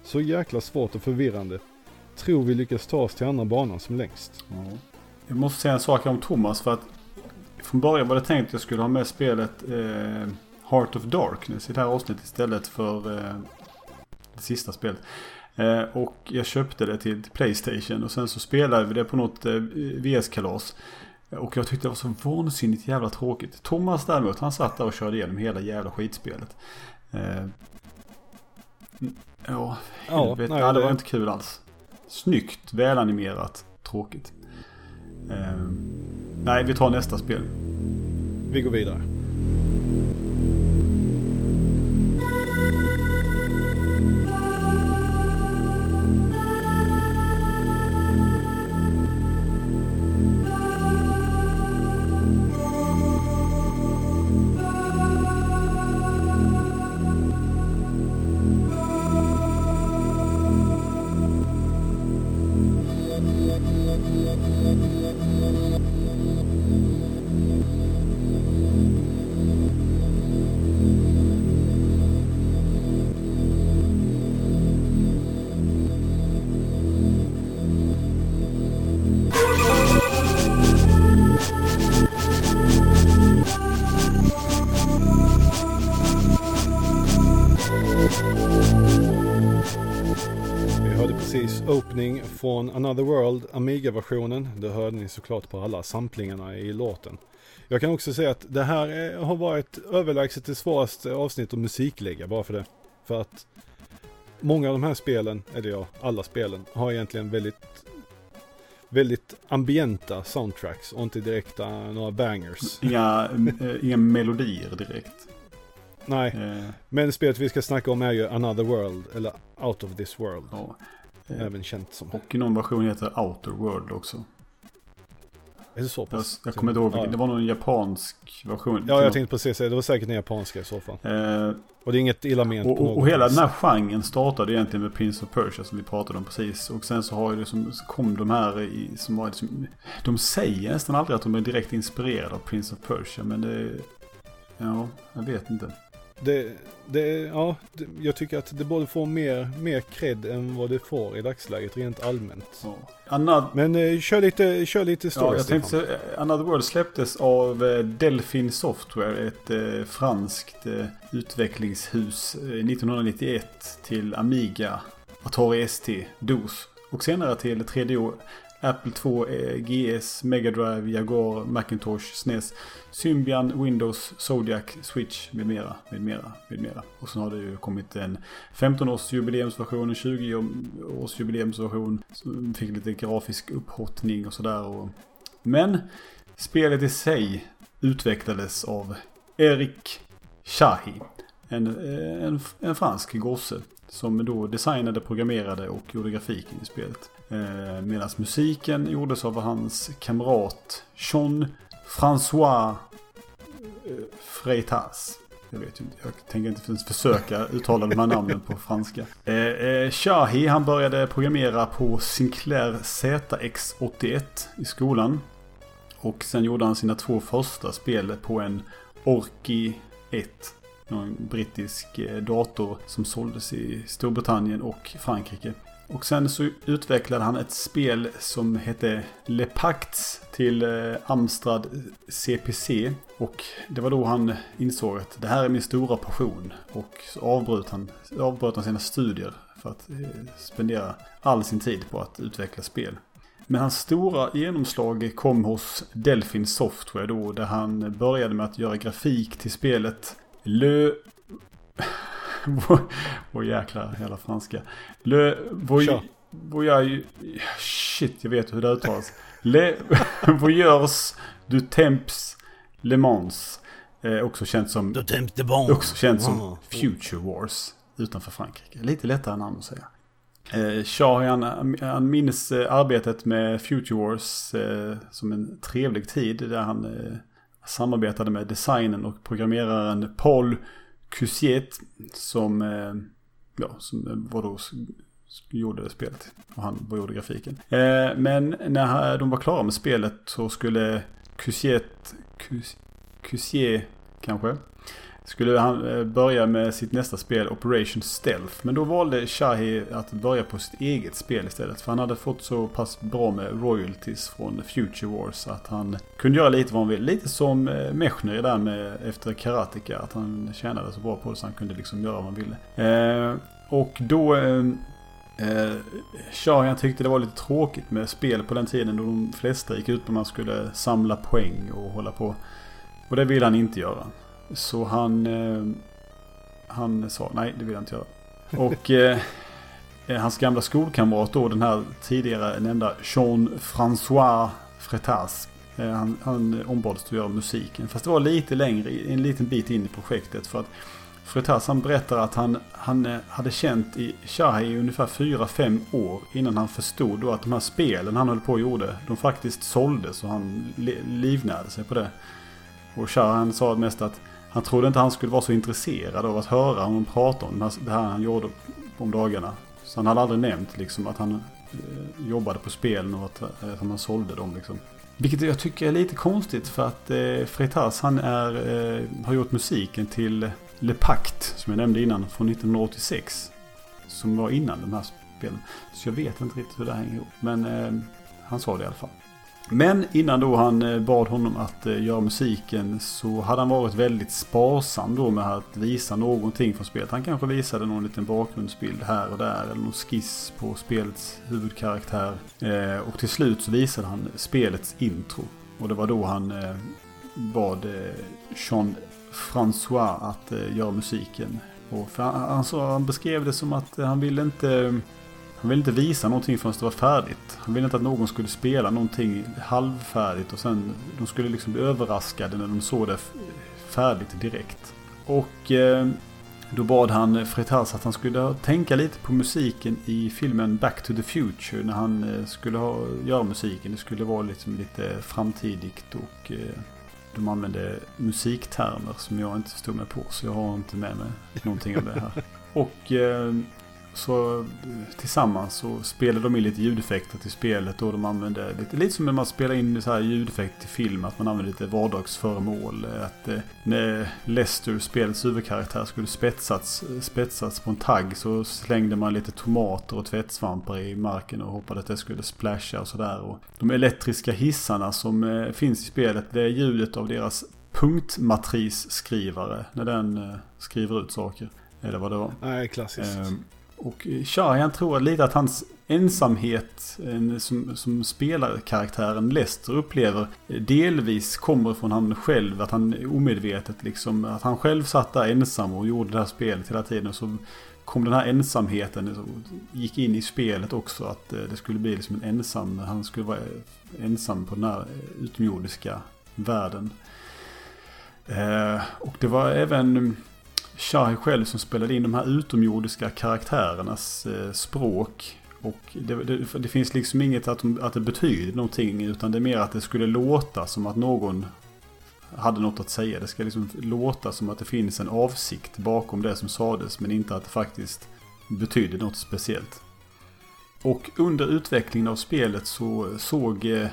Så jäkla svårt och förvirrande. Tror vi lyckas ta oss till andra banan som längst. Ja. Jag måste säga en sak om Thomas för att från början var det tänkt att jag skulle ha med spelet eh, Heart of Darkness i det här avsnittet istället för eh, det sista spelet. Eh, och jag köpte det till, till Playstation och sen så spelade vi det på något eh, VS-kalas. Och jag tyckte det var så vansinnigt jävla tråkigt. Thomas däremot, han satt där och körde igenom hela jävla skitspelet. Eh, mm, ja, helvete. nej, ja, det var inte kul alls. Snyggt, välanimerat, tråkigt. Eh, nej, vi tar nästa spel. Vi går vidare. Från Another World, Amiga-versionen. Det hörde ni såklart på alla samplingarna i låten. Jag kan också säga att det här eh, har varit överlägset det svåraste avsnitt att musiklägga bara för det. För att många av de här spelen, eller ja, alla spelen, har egentligen väldigt väldigt ambienta soundtracks och inte direkta några bangers. Inga, eh, inga melodier direkt. Nej, Eh, men spelet vi ska snacka om är ju Another World, eller Out of this World, ja. Eh, även känt som. och i någon version heter Outer World också. Är det så Jag, pass? jag kommer inte ihåg, Ja. det var någon japansk version. Ja, jag tänkte precis säga det. var säkert den japanska i så fall. Eh, Och det är inget illa ment och, och, och hela den här genren startade egentligen med Prince of Persia som vi pratade om precis. Och sen så har ju det som, så kom de här i, som var liksom, De säger nästan aldrig att de är direkt inspirerade av Prince of Persia. Men det... Ja, jag vet inte. Det, det, ja, det, jag tycker att det borde få mer, mer cred än vad det får i dagsläget rent allmänt. Ja. Another, Men eh, kör lite, kör lite story Ja, jag tänkte Stefan. säga, eh, Another World släpptes av eh, Delphin Software, ett eh, franskt eh, utvecklingshus eh, 1991 till Amiga, Atari ST, DOS och senare till 3DO, Apple 2, eh, GS, Mega Drive, Jaguar, Macintosh, SNES, Symbian, Windows, Zodiac, Switch med mera, med mera, med mera. Och sen har det ju kommit en 15-års jubileumsversion, en 20-års jubileumsversion som fick lite grafisk upphottning och sådär. och- Men spelet i sig utvecklades av Eric Shahi. En, eh, en, en fransk gosse. Som då designade, programmerade och gjorde grafiken i spelet. Eh, Medan musiken gjordes av hans kamrat Jean François eh, Freitas. Jag vet inte, jag tänker inte ens försöka uttala de här namnen på franska. Eh, eh, Shahi han började programmera på Sinclair ZX81 i skolan. Och sen gjorde han sina två första spel på en Orki 1. En brittisk eh, dator som såldes i Storbritannien och Frankrike. Och sen så utvecklade han ett spel som hette Le Pacts till eh, Amstrad CPC. Och det var då han insåg att det här är min stora passion. Och så avbröt han, avbröt han sina studier för att eh, spendera all sin tid på att utveckla spel. Men hans stora genomslag kom hos Delphin Software då, där han började med att göra grafik till spelet Le... Åh oh, jäklar, jävla franska. Le... Voy... Voyage... Shit, jag vet hur det uttalas. Le... Voyeurs du Temps Le Mans. Eh, också känt som... Du Temps de Bon. Också känt som Future Wars. Utanför Frankrike. Lite lättare namn att säga. Eh, Shah, han, han minns eh, arbetet med Future Wars eh, som en trevlig tid. Där han eh, samarbetade med designen och programmeraren Paul Cusiet. Som, eh, ja, som eh, var då gjorde spelet. Och han gjorde grafiken. Eh, men när de var klara med spelet så skulle Cusiet, Cus, kanske, skulle han eh, börja med sitt nästa spel Operation Stealth. Men då valde Shahi att börja på sitt eget spel istället. För han hade fått så pass bra med royalties från Future Wars att han kunde göra lite vad han ville. Lite som eh, Mechner där med efter Karateka. Att han tjänade så bra på det så han kunde liksom göra vad han ville. Eh, och då... Eh, Eh, Shahian tyckte det var lite tråkigt med spel på den tiden då de flesta gick ut på att man skulle samla poäng och hålla på. Och det ville han inte göra. Så han, eh, han sa nej, det vill jag inte göra. Och eh, eh hans gamla skolkamrat då, den här tidigare nämnda Jean-François Fretas. Eh, han, han ombads att göra musiken. Fast det var lite längre, en liten bit in i projektet. För att Fretas han berättar att han, han eh, hade känt i Shahi i ungefär 4-5 år innan han förstod då att de här spelen han höll på och gjorde, de faktiskt såldes och han livnärde sig på det. Och Shahi han sa mest att han trodde inte han skulle vara så intresserad av att höra honom prata om det här han gjorde om dagarna. Så han hade aldrig nämnt liksom att han eh, jobbade på spelen och att, eh, att han sålde dem liksom. Vilket jag tycker är lite konstigt för att eh, Freitas han är, eh, har gjort musiken till Le Pact som jag nämnde innan från 1986. Som var innan de här spelen. Så jag vet inte riktigt hur det hänger ihop. Men eh, han sa det i alla fall. Men innan då han eh, bad honom att eh, göra musiken så hade han varit väldigt sparsam då med att visa någonting från spelet. Han kanske visade någon liten bakgrundsbild här och där eller någon skiss på spelets huvudkaraktär. Eh, och till slut så visade han spelets intro. Och det var då han bad Jean François att göra musiken. Och han, han beskrev det som att han ville inte han ville inte visa någonting förrän det var färdigt. Han ville inte att någon skulle spela någonting halvfärdigt och sen de skulle liksom bli överraskade när de såg det färdigt direkt. Och eh, då bad han Freitas att han skulle tänka lite på musiken i filmen Back to the Future när han eh, skulle ha, göra musiken. Det skulle vara liksom lite framtidigt och eh, de använde musiktermer som jag inte stod med på så jag har inte med mig någonting av det här. Och eh, så tillsammans så spelade de in lite ljudeffekter till spelet och de använde lite, lite som när man spelar in så här ljudeffekter till film. Att man använder lite vardagsföremål. Att eh, när Lester, spelets huvudkaraktär, skulle spetsats, spetsats på en tagg så slängde man lite tomater och tvättsvampar i marken och hoppade att det skulle splasha och sådär. De elektriska hissarna som eh, finns i spelet, det är ljudet av deras punktmatrisskrivare när den eh, skriver ut saker. Eller vad det var. Nej, klassiskt. Och eh, Sharian tror lite att hans ensamhet eh, som, som spelarkaraktären Lester upplever eh, delvis kommer från han själv. Att han omedvetet liksom, att han själv satt där ensam och gjorde det här spelet hela tiden. Och så kom den här ensamheten, gick in i spelet också. Att det skulle bli liksom en ensam, han skulle vara ensam på den här utomjordiska världen. Och det var även Shai själv som spelade in de här utomjordiska karaktärernas eh, språk. Och det, det, det, finns liksom inget att, att det betyder någonting utan det är mer att det skulle låta som att någon hade något att säga. Det ska liksom låta som att det finns en avsikt bakom det som sades men inte att det faktiskt betyder något speciellt. Och under utvecklingen av spelet så såg eh,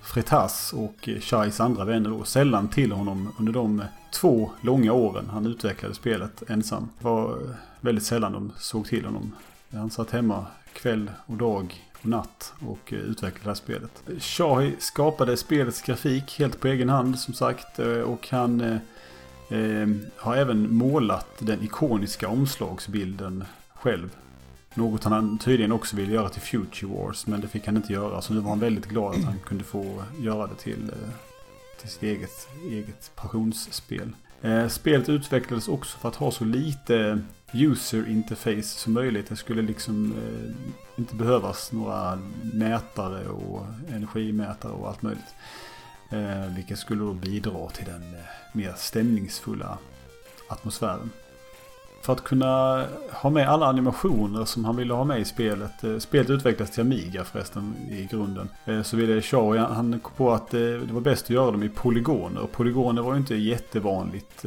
Fritas och eh, Shais andra vänner då sällan till honom under de två långa åren han utvecklade spelet ensam. Det var eh, väldigt sällan de såg till honom. Han satt hemma kväll och dag och natt och eh, utvecklade det här spelet. Shahi skapade spelets grafik helt på egen hand som sagt eh, och han eh, har även målat den ikoniska omslagsbilden själv. Något han tydligen också ville göra till Future Wars men det fick han inte göra. Så nu var han väldigt glad att han kunde få göra det till, till sitt eget, eget passionsspel. Eh, spelet utvecklades också för att ha så lite user interface som möjligt. Det skulle liksom eh, inte behövas några mätare och energimätare och allt möjligt. Eh, vilket skulle då bidra till den eh, mer stämningsfulla atmosfären. För att kunna ha med alla animationer som han ville ha med i spelet. Eh, spelet utvecklades till Amiga förresten i grunden. Eh, så ville Shaw, han kom på att eh, det var bäst att göra dem i polygoner. Och polygoner var ju inte jättevanligt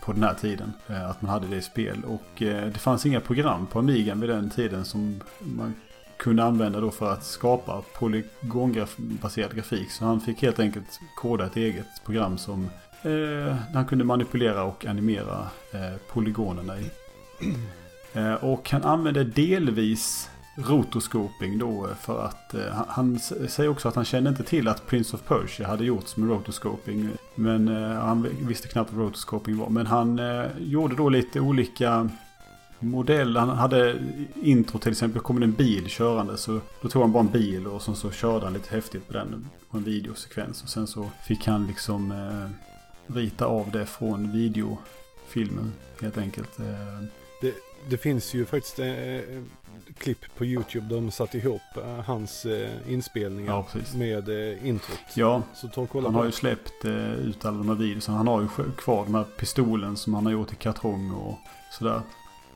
på den här tiden. Att man hade det i spel. Och det fanns inga program på Amigan vid den tiden som man kunde använda då för att skapa polygonbaserad grafik. Så han fick helt enkelt koda ett eget program som eh, han kunde manipulera och animera eh, polygonerna i. Eh, och han använde delvis rotoscoping då eh, för att eh, han säger också att han kände inte till att Prince of Persia hade gjorts med rotoscoping. Men eh, han visste knappt vad rotoscoping var. Men han eh, gjorde då lite olika modeller. Han hade intro till exempel, kom det en bil körande så då tog han bara en bil och så, så körde han lite häftigt på den på en videosekvens. Och sen så fick han liksom eh, rita av det från videofilmen helt enkelt. Eh. Det, det finns ju faktiskt eh, klipp på YouTube. De satt ihop uh, hans uh, inspelningar ja, med uh, introt. Ja, så ta och kolla han har ju släppt uh, ut alla de här videorna. Han har ju kvar de här pistolen som han har gjort i kartong och sådär.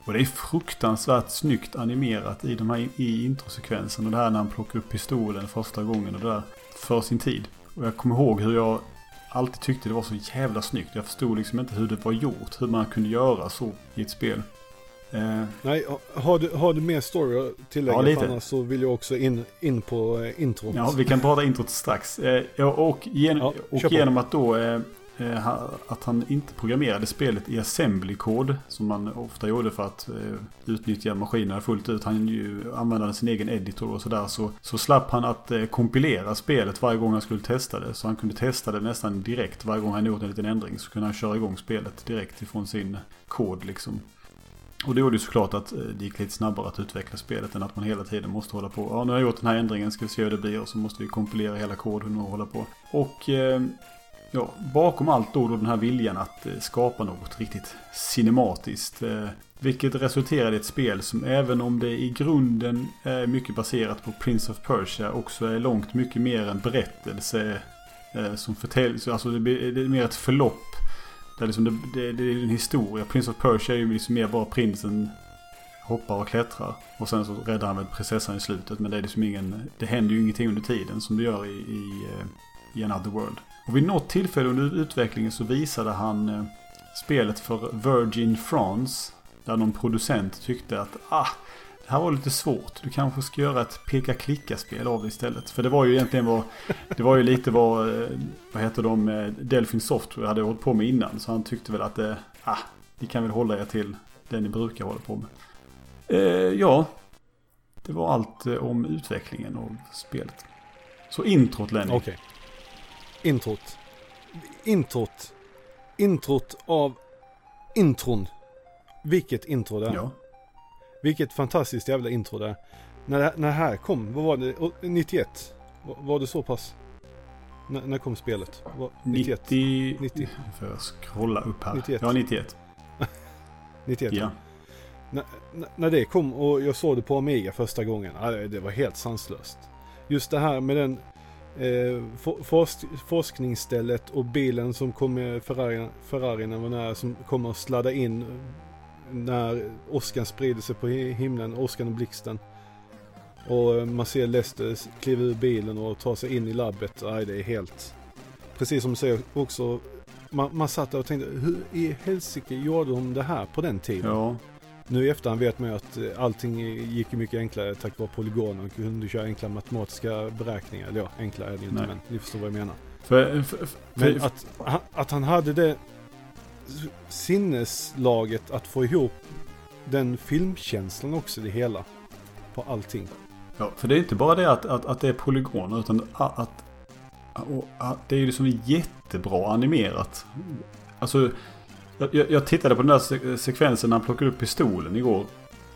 Och det är fruktansvärt snyggt animerat i de här i introsekvensen. Och det här när han plockar upp pistolen första gången och det där. För sin tid. Och jag kommer ihåg hur jag alltid tyckte det var så jävla snyggt. Jag förstod liksom inte hur det var gjort. Hur man kunde göra så i ett spel. Eh, Nej, har du, har du mer story att tillägga? Ja, lite. Annars så vill jag också in, in på eh, introt. Ja, vi kan prata introt strax. Eh, och, gen, ja, och genom att då eh, Eh, att han inte programmerade spelet i assembly-kod som man ofta gjorde för att eh, utnyttja maskinerna fullt ut. Han ju använde sin egen editor och sådär. Så, så slapp han att eh, kompilera spelet varje gång han skulle testa det. Så han kunde testa det nästan direkt varje gång han gjort en liten ändring. Så kunde han köra igång spelet direkt ifrån sin kod liksom. Och det gjorde ju såklart att det gick lite snabbare att utveckla spelet än att man hela tiden måste hålla på. Ja, nu har jag gjort den här ändringen, ska vi se hur det blir och så måste vi kompilera hela koden och hålla på. Och eh, ja, bakom allt då, då den här viljan att eh, skapa något riktigt cinematiskt. Eh, vilket resulterade i ett spel som även om det i grunden är mycket baserat på Prince of Persia också är långt mycket mer en berättelse eh, som förtäljs. Alltså det är mer ett förlopp det är, liksom, det, det, det är en historia. Prince of Persia är ju liksom mer bara prinsen hoppar och klättrar. Och sen så räddar han väl prinsessan i slutet. Men det är liksom ingen, det händer ju ingenting under tiden som det gör i, i, i Another World. Och vid något tillfälle under utvecklingen så visade han eh, spelet för Virgin France. Där någon producent tyckte att ah, det här var lite svårt. Du kanske ska göra ett peka-klicka-spel av det istället. För det var ju egentligen vad, det var ju lite vad, eh, vad heter de, eh, Delphin Software hade hållit på med innan. Så han tyckte väl att, det... ah, ni kan väl hålla er till det ni brukar hålla på med. Eh, ja, det var allt om utvecklingen av spelet. Så introt Lenny. Okay. Introt. Introt. Introt av intron. Vilket intro det är. Ja. Vilket fantastiskt jävla intro det är. När det, när det här kom, vad var det? 91? Var det så pass? N när kom spelet? Var, 91? 90... 90? Får jag scrolla upp här. 91. Ja, 91. 91? Ja. När det kom och jag såg det på Amiga första gången. Det var helt sanslöst. Just det här med den eh, forsk, forskningsstället och bilen som kommer, Ferrarin, Ferrarin var nära, som kommer att sladda in när åskan sprider sig på himlen, åskan och blixten. Och eh, man ser Lester kliva ur bilen och ta sig in i labbet. Aj, det är helt... Precis som du säger också, man, man satt där och tänkte hur i helsike gjorde de det här på den tiden? Ja, nu i efterhand vet man ju att eh, allting gick mycket enklare tack vare polygoner. och kunde köra enkla matematiska beräkningar. Eller ja, enkla är det ju inte men ni förstår vad jag menar. för, för, för, Men att, att han hade det sinneslaget att få ihop den filmkänslan också det hela. På allting. Ja, för det är inte bara det att, att, att det är polygoner utan att, att, att det är ju liksom jättebra animerat. Alltså, jag, jag tittade på den där se- sekvensen när han plockade upp pistolen igår.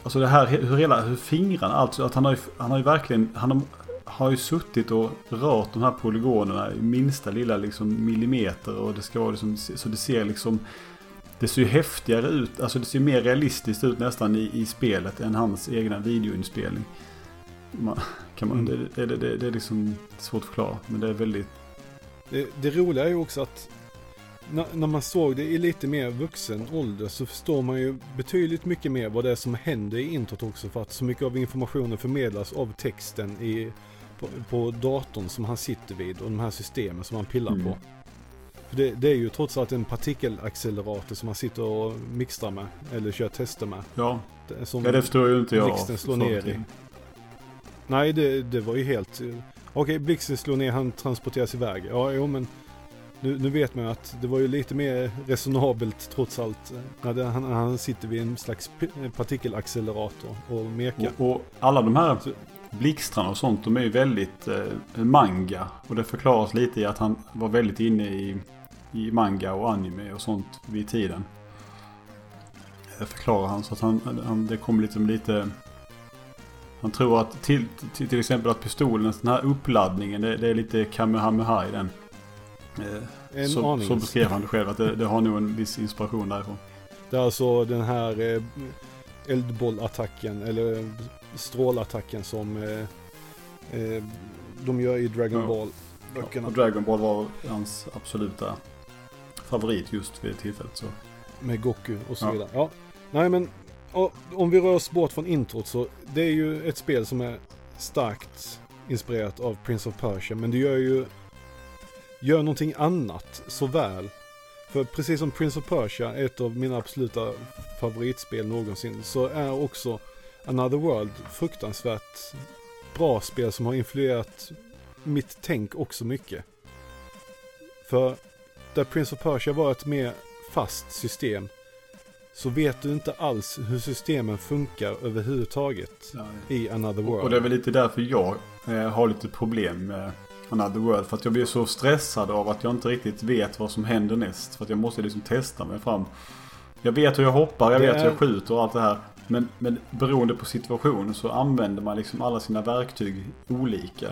Alltså det här hur hela, hur fingrarna, alltså att han har ju, han har ju verkligen, han har, har ju suttit och rört de här polygonerna i minsta lilla liksom millimeter och det ska vara liksom, så det ser liksom det ser ju häftigare ut, alltså det ser mer realistiskt ut nästan i, i spelet än hans egna videoinspelning. Man, kan man, Mm. det, det, det, det är liksom svårt att förklara, men det är väldigt... Det, det roliga är ju också att när, när man såg det i lite mer vuxen ålder så förstår man ju betydligt mycket mer vad det är som händer i introt också för att så mycket av informationen förmedlas av texten i, på, på datorn som han sitter vid och de här systemen som han pillar Mm. på. För det, det är ju trots allt en partikelaccelerator som han sitter och mixtrar med eller kör tester med. Ja, Som, ja det förstår ju inte jag. blixten slår ner i. Nej, det, det var ju helt... eh, Okej, blixten slår ner, han transporteras iväg. Ja, jo men... Nu, nu vet man ju att det var ju lite mer resonabelt trots allt. När det, han, han sitter vid en slags partikelaccelerator och mekar. Och, och alla de här blixtarna blixtrarna och sånt, de är ju väldigt eh, manga. Och det förklaras lite i att han var väldigt inne i, i manga och anime och sånt vid tiden. Det förklarar han så att han, han det kommer liksom lite... Han tror att till, till, till exempel att pistolen, den här uppladdningen, det, det är lite kamehameha i den. Eh, En så, aning. så beskrev han det själv, att det, det har nog en viss inspiration därifrån. Det är alltså den här eh, eldbollattacken eller strålattacken som eh, eh, de gör i Dragon Ja. Ball böckerna. Och Dragon Ball var hans absoluta favorit just vid det tillfället. Så. Med Goku och så Ja. vidare. Ja. Nej men om vi rör oss bort från introt så det är ju ett spel som är starkt inspirerat av Prince of Persia. Men det gör ju gör någonting annat så väl. För precis som Prince of Persia ett av mina absoluta favoritspel någonsin så är också Another World fruktansvärt bra spel som har influerat mitt tänk också mycket. För där Prince of Persia var ett mer fast system så vet du inte alls hur systemen funkar överhuvudtaget i Another World. Och det är väl lite därför jag eh, har lite problem med Another World. För att jag blir så stressad av att jag inte riktigt vet vad som händer näst. För att jag måste liksom testa mig fram. Jag vet hur jag hoppar, jag Det vet hur jag skjuter och allt det här. Men, men beroende på situation så använder man liksom alla sina verktyg olika.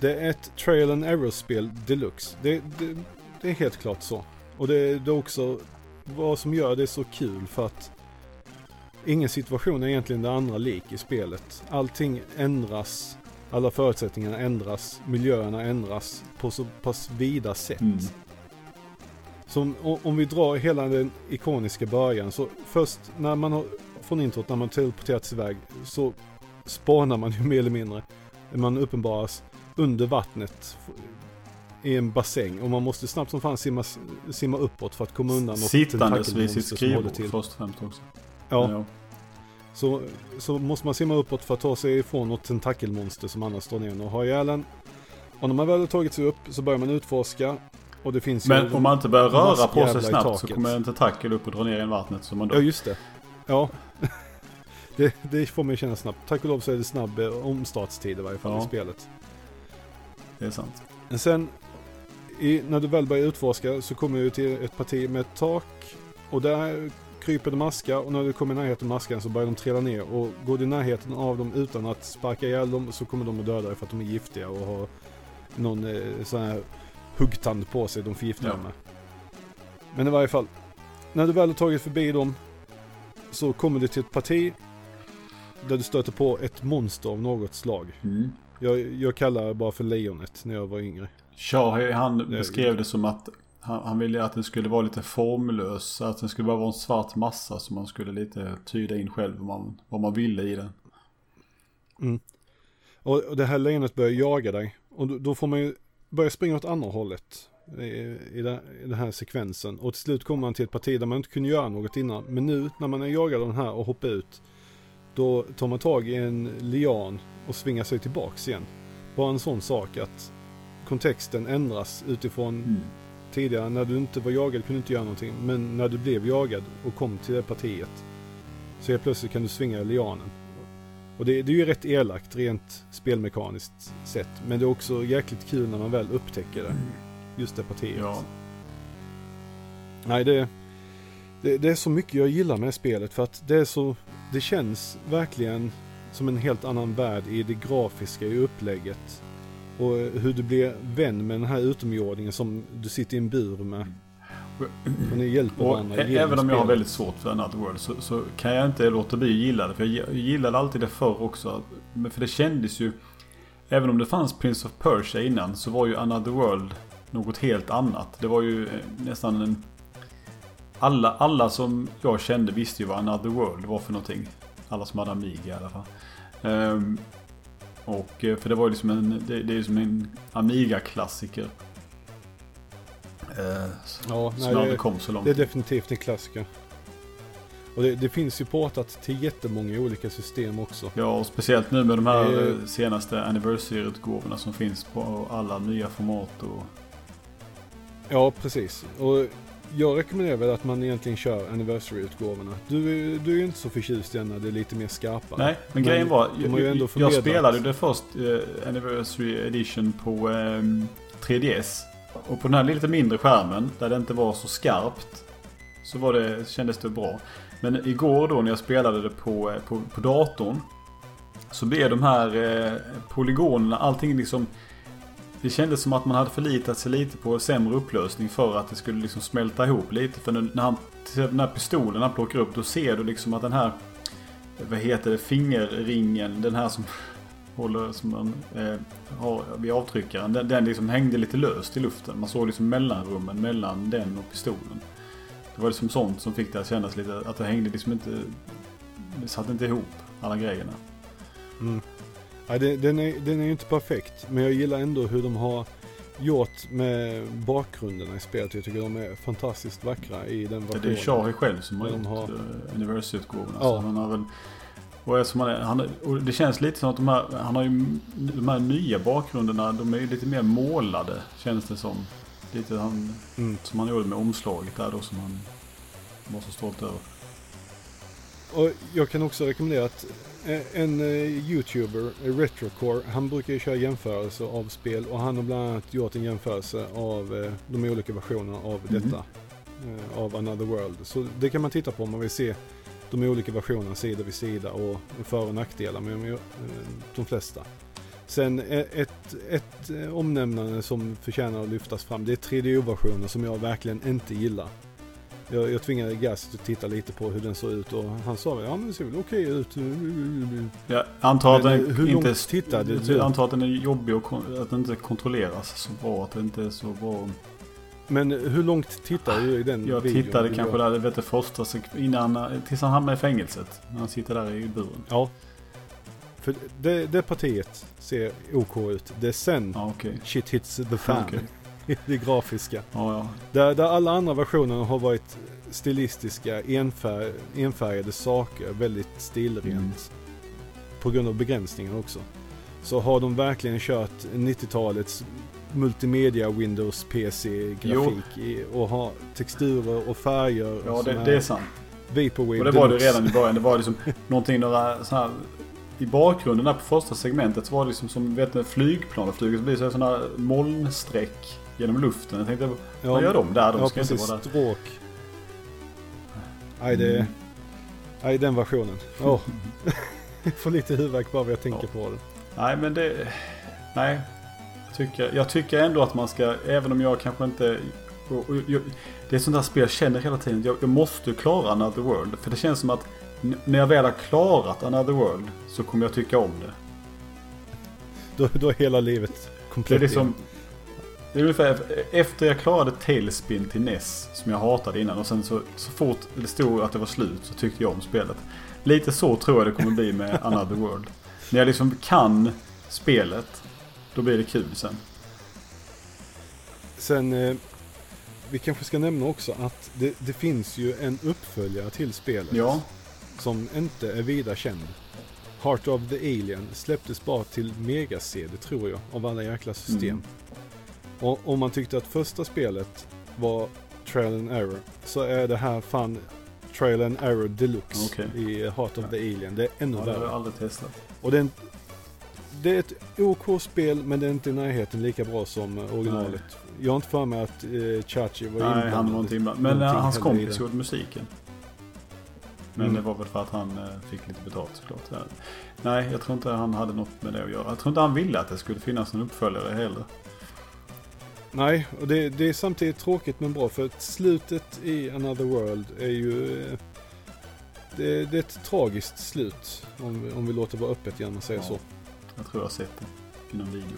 Det är ett trail and error-spel deluxe. Det, det, det är helt klart så. Och det, det är också vad som gör det så kul för att ingen situation är egentligen det andra lik i spelet. Allting ändras, alla förutsättningar ändras, miljöerna ändras på så pass vida sätt. Mm. Som om vi drar hela den ikoniska början så först när man har från introt när man teleporterats iväg så spanar man ju mer eller mindre. Man uppenbaras under vattnet i en bassäng och man måste snabbt som fan simma, simma uppåt för att komma undan Sittandes vid sitt skrivbord först och främst också. Ja, ja. Så, så måste man simma uppåt för att ta sig ifrån något tentakelmonster som annars står ner och har ihjäl en. Och när man väl har tagit sig upp så börjar man utforska. Och det finns Men om man inte börjar röra på sig snabbt så kommer en tentakel upp och drar ner i vattnet. Så man Ja, då... just det. Ja. det, det får man ju känna snabbt. Tack och lov så är det snabb eh, omstartstid i varje fall Ja. i spelet. Det är sant. Men sen i, när du väl börjar utforska så kommer du till ett parti med ett tak. Och där kryper det maskar och när du kommer i närheten av maskan så börjar de trilla ner. Och går du i närheten av dem utan att sparka ihjäl dem så kommer de att döda dig för att de är giftiga och har någon eh, sån här huggtand på sig de förgiftar Ja. med. Men i varje fall, när du väl har tagit förbi dem så kommer du till ett parti där du stöter på ett monster av något slag. Mm. Jag, jag kallar det bara för lejonet när jag var yngre. Shahi han beskrev det som att han, han ville att den skulle vara lite formlös. Att den skulle bara vara en svart massa som man skulle lite tyda in själv vad man, vad man ville i den. Mm. Och, och det här lejonet börjar jaga dig. Och då, då får man ju börja springa åt andra hållet i, den här sekvensen. Och till slut kommer man till ett parti där man inte kunde göra något innan. Men nu när man är jagad av den här och hoppar ut. Då tar man tag i en lian och svingar sig tillbaks igen. Bara en sån sak att kontexten ändras utifrån Mm. Tidigare. När du inte var jagad kunde du inte göra någonting. Men när du blev jagad och kom till det partiet. Så helt plötsligt kan du svinga lianen. Och det, det är ju rätt elakt rent spelmekaniskt sett. Men det är också jäkligt kul när man väl upptäcker det. Just det partiet. Ja. Nej, det, det, det är så mycket jag gillar med spelet för att det är så, det känns verkligen som en helt annan värld i det grafiska, i upplägget. Och hur du blir vän med den här utomjordingen som du sitter i en bur med. Och ni hjälper Och varandra även om jag har väldigt svårt för Another World så, så kan jag inte låta bli att gilla det. För jag gi- gillade alltid det förr också. Men för det kändes ju... Även om det fanns Prince of Persia innan så var ju Another World något helt annat. Det var ju eh, nästan en... Alla, alla som jag kände visste ju vad Another World var för någonting. Alla som hade Amiga i alla fall. Ehm, och eh, för det var ju liksom en, det, det är som en Amiga-klassiker. Eh, Ja, som nej, aldrig det, kom så långt. det är definitivt en klassiker. Och det, det finns ju portat till jättemånga olika system också. Ja, och speciellt nu med de här eh, senaste anniversary-utgåvorna som finns på alla nya format. Och... Ja, precis. Och jag rekommenderar väl att man egentligen kör anniversary-utgåvorna. Du, du är ju inte så förtjust i när det är lite mer skarpa. Nej, men, Men grejen var, jag, jag, förmedlat- spelade det först eh, anniversary edition på eh, 3DS. Och på den här lite mindre skärmen, där det inte var så skarpt, så var det, kändes det bra. Men igår då när jag spelade det på, eh, på, på datorn, så blev de här eh, polygonerna, allting liksom det kändes som att man hade förlitat sig lite på sämre upplösning för att det skulle liksom smälta ihop lite. För när han, när den här pistolen han plockar upp, då ser du liksom att den här, vad heter det, fingerringen, den här som håller, som man eh, har vid avtryckaren, den, den liksom hängde lite löst i luften. Man såg liksom mellanrummen mellan den och pistolen. Det var liksom sånt som fick det att kännas lite, att det hängde liksom inte, det satt inte ihop alla grejerna. Mm. Ja, det, den, är, den är ju inte perfekt, men jag gillar ändå hur de har gjort med bakgrunderna i spelet. Jag tycker de är fantastiskt vackra i den Det versionen. är Shahi själv som har gjort har- har... anniversary-utgåvorna. Ja. Han har väl... Och, eftersom han är, han, och det känns lite som att de här, han har ju, de här nya bakgrunderna, de är ju lite mer målade, känns det som. Lite han, Mm. som han gjorde med omslaget där då, som han var så stolt över. Och jag kan också rekommendera att eh, en eh, YouTuber, eh, Retrocore, han brukar ju köra jämförelser av spel och han har bland annat gjort en jämförelse av eh, de olika versionerna av Mhm. detta. eh, Av Another World. Så det kan man titta på om man vill se de olika versionerna sida vid sida och för och nackdelar med eh, de flesta. Sen eh, ett, ett eh, omnämnande som förtjänar att lyftas fram, det är 3DO-versionen som jag verkligen inte gillar. Jag, jag tvingade Gas att titta lite på hur den såg ut och han sa ja men det ser väl okej ut. Jag antar att den eh, hur inte... tittade jag du? antar att den är jobbig och att den inte kontrolleras så bra. Att det inte är så bra. Men hur långt tittade du i den Jag videon? tittade kanske där, vet du, första innan, tills han hamnar i fängelset. När han sitter där i buren. Ja. För det, det partiet ser OK ut. Det är sen Ja, okej. shit hits the fan. Det grafiska. Ja, ja. Där, där alla andra versioner har varit stilistiska, enfärg, enfärgade saker, väldigt stilrent. Mm. På grund av begränsningen också. Så har de verkligen kört 90-talets multimedia Windows PC-grafik och har texturer och färger. Ja, och det, det är sant. Vaporwave Och det var det redan i början. Det var liksom någonting, några så här... I bakgrunden där på första segmentet så var det liksom som vet, flygplan och flyger. Så blir det sådana här molnsträck genom luften. Jag tänkte, vad gör de där? De ja, ska inte vara där. Stråk. Nej, det... Mm. Nej, den versionen. Åh. Jag får lite huvudvärk bara när jag tänker på det. Nej, men det... Nej. Jag tycker, jag tycker ändå att man ska, även om jag kanske inte... Och, och, jag, det är sånt där spel jag känner hela tiden. Jag, jag måste klara Another World. För det känns som att när jag väl har klarat Another World så kommer jag tycka om det. Då, då är hela livet Det är komplett liksom... Det är ungefär efter jag klarade Tailspin till NES som jag hatade innan och sen så, så fort det stod att det var slut så tyckte jag om spelet. Lite så tror jag det kommer bli med Another World. När jag liksom kan spelet, då blir det kul sen. Sen, eh, vi kanske ska nämna också att det, det finns ju en uppföljare till spelet. Ja, Som inte är vida känd. Heart of the Alien släpptes bara till Mega-CD tror jag, av alla jäkla system. Mm. Och om man tyckte att första spelet var Trial and Error så är det här fan Trial and Error Deluxe Okej. i Heart of the Alien. Det är ännu ja det har värre. jag aldrig testat. Och det är, en, det är ett OK-spel men det är inte i närheten lika bra som eh, originalet. Jag har inte för mig att eh, Chachi var Nej, han var inte inblandad. Men eh, någonting hans kompis gjorde musiken. Men Mm. det var väl för att han eh, fick lite betalt såklart. Ja. Nej, jag tror inte han hade något med det att göra. Jag tror inte han ville att det skulle finnas en uppföljare heller. Nej, och det, det är samtidigt tråkigt men bra för att slutet i Another World är ju... eh, Det, det är ett tragiskt slut om, vi- om vi låter vara öppet igen och säger Ja. så. Jag tror jag har sett det i någon video.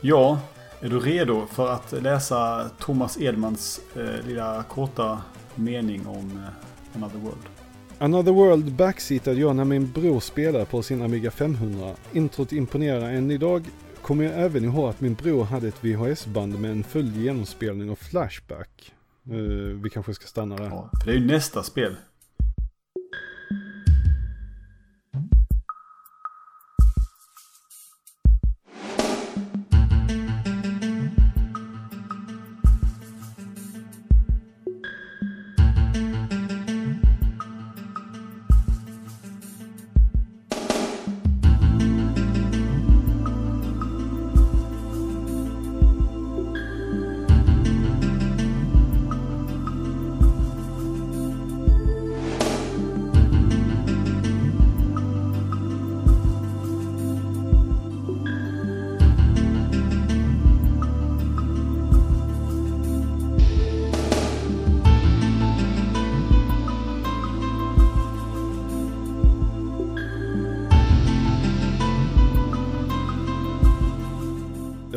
Ja, är du redo för att läsa Thomas Edmans eh, lilla korta mening om eh, Another World? Another World backseatade jag när min bror spelade på sin Amiga 500. Introt imponerar än idag. Kommer jag även ihåg att min bror hade ett VHS-band med en full genomspelning av Flashback. Uh, vi kanske ska stanna där. Ja, för det är ju nästa spel.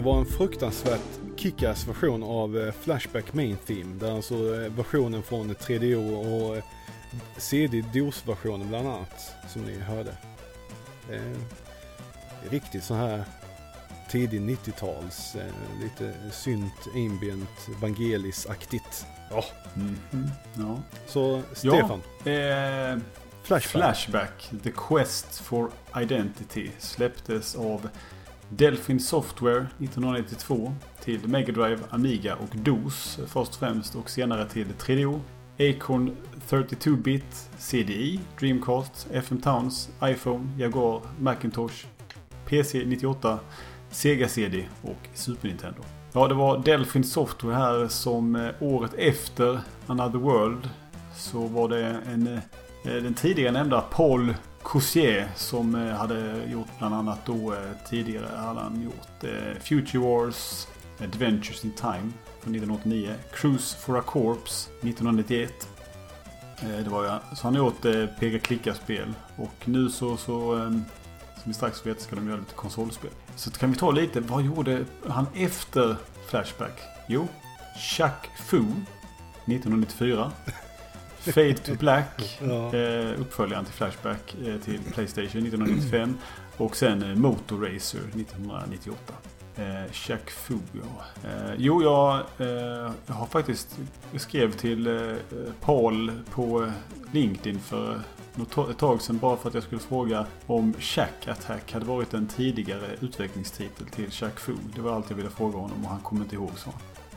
Det var en fruktansvärt kickass version av eh, Flashback Main Theme. Där alltså eh, versionen från 3DO och eh, CD-DOS-versionen bland annat. Som ni hörde. Eh, riktigt så här tidig 90-tals. Eh, lite synt, ambient, Vangelis-aktigt. Ja, Mhm. Ja. så Stefan. Eh, Flashback. Flashback, The Quest for Identity, släpptes av Delphin Software 1992 till Mega Drive, Amiga och DOS först och främst och senare till 3DO, Acorn 32-bit, CDI, Dreamcast, FM Towns, iPhone, Jaguar, Macintosh, PC 98, Sega CD och Super Nintendo. Ja, det var Delphin Software här som eh, året efter Another World så var det en, eh, den tidigare nämnda Paul Cousier som eh, hade gjort bland annat då eh, tidigare hade han gjort eh, Future Wars, Adventures in Time från 1989, Cruise for a Corpse 1991. Det var jag. så han har gjort eh, peka-klicka-spel och nu så, så ehm, som vi strax vet ska de göra lite konsolspel. Så kan vi ta lite, vad gjorde han efter Flashback? Jo, Chuck Fu 1994. Fade to Black, Ja. eh, uppföljaren till Flashback eh, till Playstation 1995. Och sen eh, Motor Racer 1998. Eh, Chuck Fu, ja. Eh, jo, jag, eh, jag har faktiskt jag skrev till eh, Paul på LinkedIn för ett tag sedan bara för att jag skulle fråga om Shack Attack hade varit en tidigare utvecklingstitel till Chuck Fu. Det var allt jag ville fråga honom och han kommer inte ihåg så.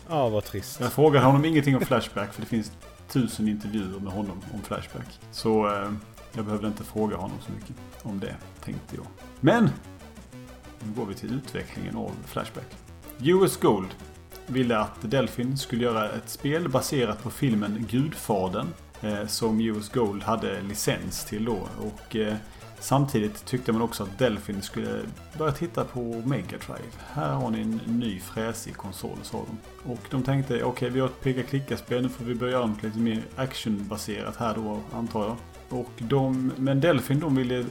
Ja, vad trist. Jag frågade honom ingenting om Flashback för det finns tusen intervjuer med honom om Flashback. Så eh, jag behövde inte fråga honom så mycket om det, tänkte jag. Men! Nu går vi till utvecklingen av Flashback. US Gold ville att Delphin skulle göra ett spel baserat på filmen Gudfadern. Eh, som US Gold hade licens till då. Och eh, samtidigt tyckte man också att Delphin skulle börja titta på Mega Drive. Här har ni en ny fräsig konsol sa de. Och de tänkte okej vi har ett peka-klicka-spel nu får vi börja göra något lite mer actionbaserat här då antar jag. Och de, men Delphin de ville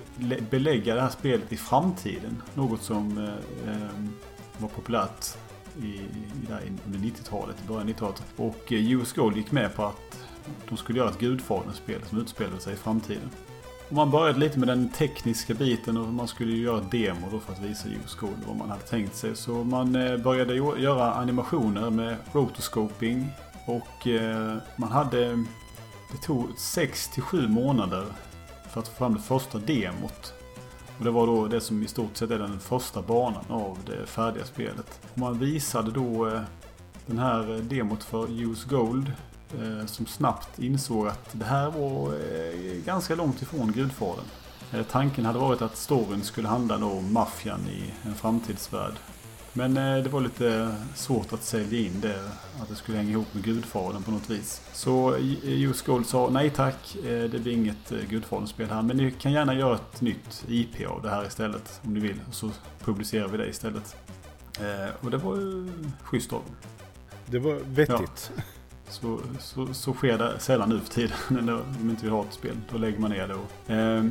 belägga det här spelet i framtiden. Något som eh, eh, var populärt i, i, där under 90-talet, i början av 90-talet. Och eh, US Gold gick med på att de skulle göra ett Gudfadern-spel som utspelade sig i framtiden. Man började lite med den tekniska biten och man skulle ju göra ett demo då för att visa US Gold vad man hade tänkt sig. Så man eh, började göra animationer med rotoscoping och eh, man hade... Det tog 6 till 7 månader för att få fram det första demot. Och det var då det som i stort sett är den första banan av det färdiga spelet. Man visade då eh, den här demot för US Gold som snabbt insåg att det här var eh, ganska långt ifrån Gudfadern. Eh, tanken hade varit att storyn skulle handla om maffian i en framtidsvärld. Men eh, det var lite svårt att sälja in det, att det skulle hänga ihop med Gudfadern på något vis. Så US Gold sa nej tack, eh, det blir inget eh, Gudfadern-spel här. Men ni kan gärna göra ett nytt IP av det här istället om ni vill. Så publicerar vi det istället. Eh, Och det var ju schysst av. Det var vettigt. Så, så, så sker det sällan nu för tiden. Om inte vill ha ett spel. Då lägger man ner det. Och, eh,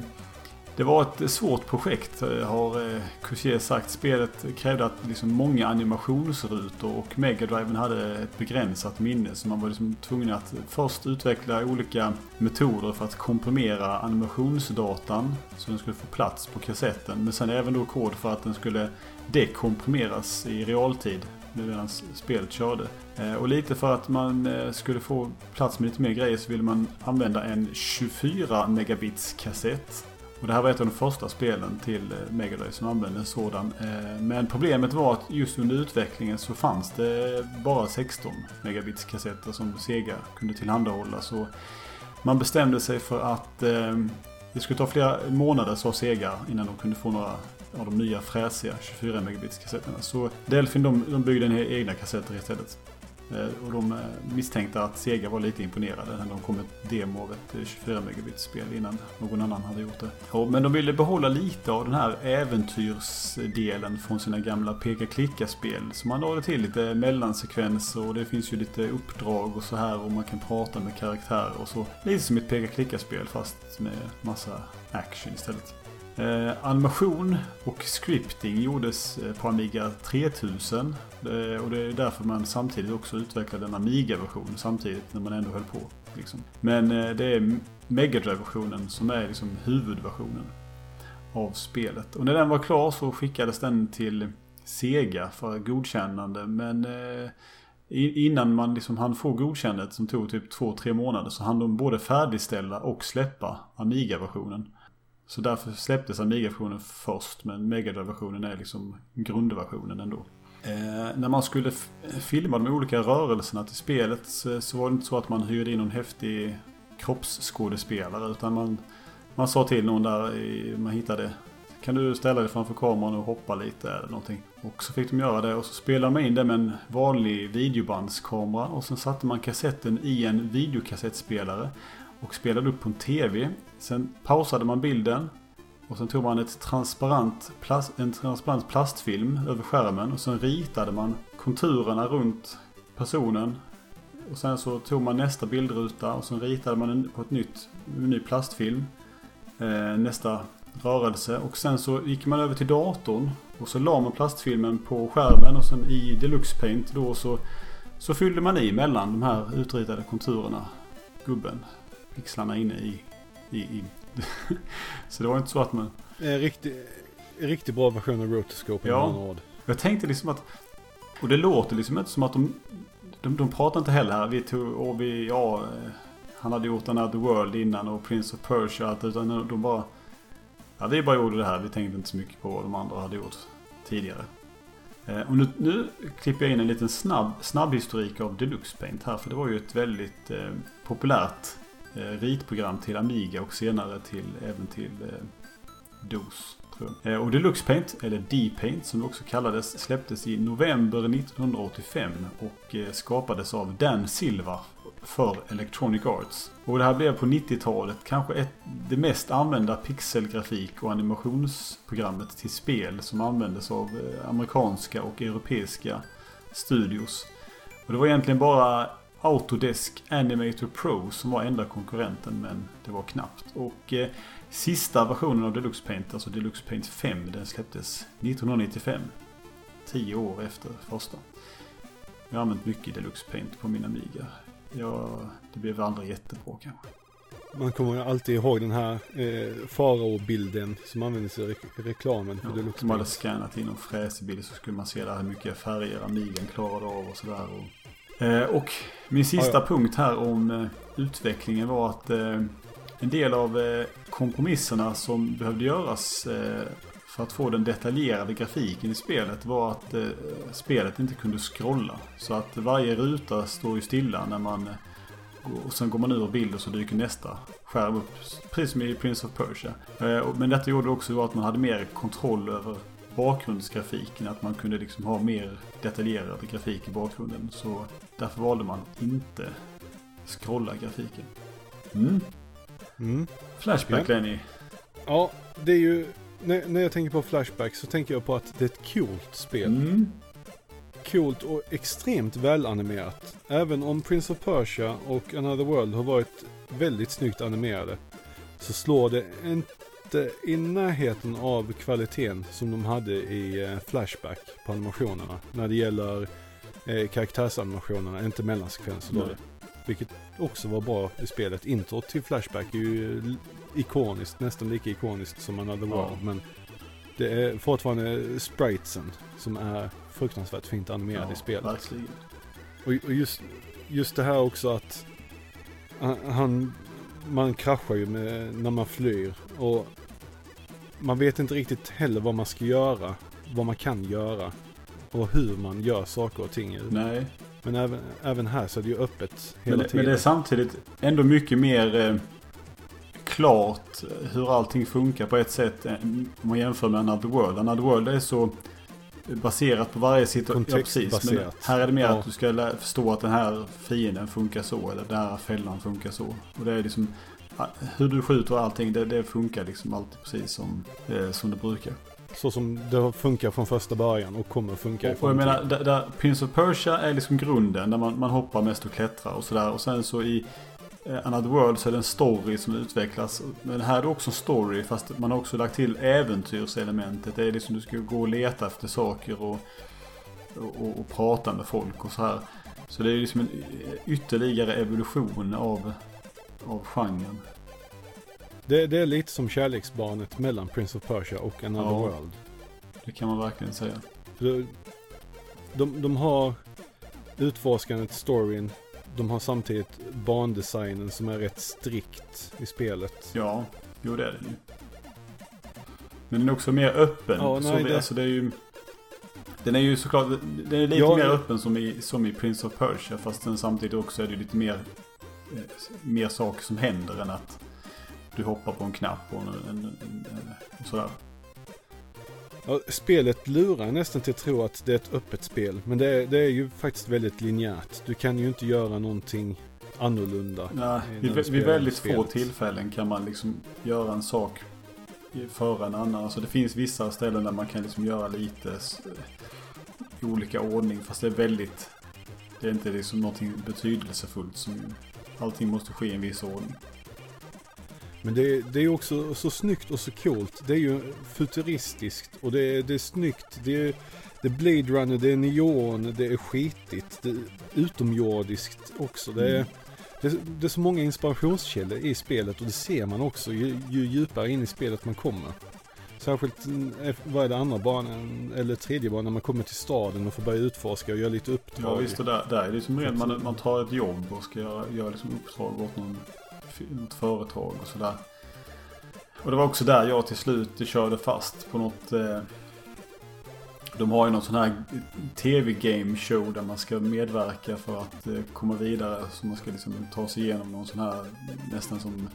det var ett svårt projekt eh, har eh, Cousier sagt. Spelet krävde att liksom många animationsrutor och megadriven hade ett begränsat minne. Så man var liksom tvungen att först utveckla olika metoder för att komprimera animationsdatan. Så den skulle få plats på kassetten. Men sen även då kod för att den skulle dekomprimeras i realtid medan spelet körde. Eh, och lite för att man eh, skulle få plats med lite mer grejer så ville man använda en 24 megabits kassett. Och det här var ett av de första spelen till eh, Mega Drive som använde en sådan. Men problemet var att just under utvecklingen så fanns det bara 16 megabits kassetter som Sega kunde tillhandahålla. Så man bestämde sig för att det skulle ta flera månader sa Sega innan de kunde få några av de nya fräsiga 24 megabits kassetterna. Så Delphin de, de byggde en egna kassetter istället. Eh, och de eh, misstänkte att Sega var lite imponerade när de kom med ett demo av ett eh, 24 megabits spel innan någon annan hade gjort det. Men de ville behålla lite av den här äventyrsdelen från sina gamla peka-klicka-spel. Så man lade till lite mellansekvenser och det finns ju lite uppdrag och så här och man kan prata med karaktärer och så. Lite som ett peka-klicka-spel fast med massa action istället. Eh, animation och scripting gjordes eh, på Amiga 3000. Eh, och det är därför man samtidigt också utvecklade en Amiga-version samtidigt när man ändå höll på. Liksom. Men eh, det är Mega Drive-versionen som är liksom huvudversionen av spelet. Och när den var klar så skickades den till Sega för godkännande. Men eh, innan man liksom hann få godkännandet som tog typ 2-3 månader så hann de både färdigställa och släppa Amiga-versionen. Så därför släpptes Amiga-versionen först men Megadrive-versionen är liksom grundversionen ändå. Eh, när man skulle filma de olika rörelserna till spelet så, så var det inte så att man hyrde in någon häftig kroppsskådespelare utan man, man sa till någon där i, man hittade kan du ställa dig framför kameran och hoppa lite eller någonting. Och så fick de göra det och så spelade man in det med en vanlig videobandskamera och sen satte man kassetten i en videokassettspelare och spelade upp på en TV. Sen pausade man bilden och sen tog man ett transparent plast, en transparent plastfilm över skärmen och sen ritade man konturerna runt personen. Och sen så tog man nästa bildruta och sen ritade man en, på ett nytt, en ny plastfilm. Eh, nästa rörelse och sen så gick man över till datorn och så la man plastfilmen på skärmen och sen i Deluxe Paint då så, så fyllde man i mellan de här utritade konturerna. Gubben. Pixlarna inne i... i, i. så det var inte så att man... En riktigt, en riktigt bra version av Rotoscope Ja. med ord. Jag tänkte liksom att... Och det låter liksom inte som att de... De, de pratar inte heller här. Vi tog... Och vi... Ja... eh, Han hade gjort Another World innan och Prince of Persia allt. Utan de bara... Ja, vi bara gjorde det här. Vi tänkte inte så mycket på vad de andra hade gjort tidigare. Eh, Och nu, nu klipper jag in en liten snabb, snabb historik av Deluxe Paint här. För det var ju ett väldigt eh, populärt Eh, ritprogram till Amiga och senare till, även till eh, DOS. Eh, och Deluxe Paint, eller D-Paint som det också kallades, släpptes i november 1985 och eh, skapades av Dan Silva för Electronic Arts. Och det här blev på 90-talet kanske ett, det mest använda pixelgrafik och animationsprogrammet till spel som användes av amerikanska och europeiska studios. Och det var egentligen bara Autodesk Animator Pro som var enda konkurrenten men det var knappt. Och eh, sista versionen av Deluxe Paint, alltså Deluxe Paint 5, den släpptes 1995. Tio år efter första. Jag har använt mycket Deluxe Paint på min Amiga. Ja, det blev aldrig jättebra kanske. Man kommer alltid ihåg den här eh, farao-bilden som användes i re- reklamen för Ja, Deluxe som hade Paint. scannat in en fräsebild så skulle man se där hur mycket färger Amigan klarade av och sådär. Och, och min sista Ja, ja. punkt här om eh, utvecklingen var att eh, en del av eh, kompromisserna som behövde göras eh, för att få den detaljerade grafiken i spelet var att eh, spelet inte kunde scrolla. Så att varje ruta står ju stilla när man eh, och sen går man ur bild och så dyker nästa skärm upp. Precis som i Prince of Persia. Eh, Men detta gjorde också att man hade mer kontroll över bakgrundsgrafiken. Att man kunde liksom ha mer detaljerad grafik i bakgrunden. Så därför valde man inte scrolla grafiken. Mm. Mm. Flashback Lenny. Ja, det är ju... När, när jag tänker på Flashback så tänker jag på att det är ett coolt spel. Mm. Coolt och extremt välanimerat. Även om Prince of Persia och Another World har varit väldigt snyggt animerade. Så slår det inte i närheten av kvaliteten som de hade i eh, Flashback på animationerna. När det gäller eh, karaktärsanimationerna, inte mellansekvenser. Då. Vilket också var bra i spelet. Introt till Flashback är ju ikoniskt, nästan lika ikoniskt som Another Ja. World. Men det är fortfarande spritesen som är fruktansvärt fint animerad i spelet. verkligen. Och, och just, just det här också att han, han, man kraschar ju med, när man flyr. Och man vet inte riktigt heller vad man ska göra. Vad man kan göra. Och hur man gör saker och ting. Nej, Men även, även här så är det ju öppet hela men det, tiden. men det är samtidigt ändå mycket mer eh, klart hur allting funkar på ett sätt än om man jämför med Another World. Another World är så baserat på varje situation. Ja, precis. Men Kontextbaserat. här är det mer Ja. att du ska förstå att den här fienden funkar så. Eller den här fällan funkar så. Och det är liksom hur du skjuter och allting. Det, det funkar liksom alltid precis som, eh, som det brukar. Så som det funkar från första början och kommer funka i Och jag menar, framtiden. där, där Prince of Persia är liksom grunden. Där man, man hoppar mest och klättrar och sådär. Och sen så i eh, Another World så är det en story som utvecklas. Men här är det också en story fast man har också lagt till äventyrselementet. Det är liksom du ska gå och leta efter saker och, och, och prata med folk och så här. Så det är liksom en ytterligare evolution av, av genren. Det, det är lite som kärleksbarnet mellan Prince of Persia och Another Ja. World. Det kan man verkligen säga. De, de, de har utforskandet, storyn. De har samtidigt bandesignen som är rätt strikt i spelet. Ja, jo det är det ju. Men den är också mer öppen. Ja, så nej, det, Alltså det är ju... Den är ju såklart, den är lite Ja, mer öppen som i, som i Prince of Persia. Fast den samtidigt också är det lite mer, eh, mer saker som händer än att du hoppar på en knapp och, en, en, en, en, och sådär. Ja, spelet lurar nästan till att tro att det är ett öppet spel. Men det är, det är ju faktiskt väldigt linjärt. Du kan ju inte göra någonting annorlunda. Nej, vid, vid väldigt få spelet. tillfällen kan man liksom göra en sak före en annan. Alltså det finns vissa ställen där man kan liksom göra lite i olika ordning. Fast det är väldigt... Det är inte liksom någonting betydelsefullt som... Allting måste ske i en viss ordning. Men det, är- det är också så snyggt och så coolt. Det är ju futuristiskt och det är, det är snyggt. Det är, det är Blade Runner, det är neon, det är skitigt. Det är utomjordiskt också. Det är, det, det är så många inspirationskällor i spelet och det ser man också ju, ju djupare in i spelet man kommer. Särskilt, efter- vad är det, andra banan eller tredje banan när man kommer till staden och får börja utforska och göra lite uppdrag. Ja visst, och där, där är det som rent, man, man tar ett jobb och ska göra, göra liksom uppdrag åt någon, något företag och sådär. Och det var också där jag till slut körde fast på något... Eh, de har ju någon sån här tv-game show där man ska medverka för att eh, komma vidare. Så man ska liksom ta sig igenom någon sån här nästan som...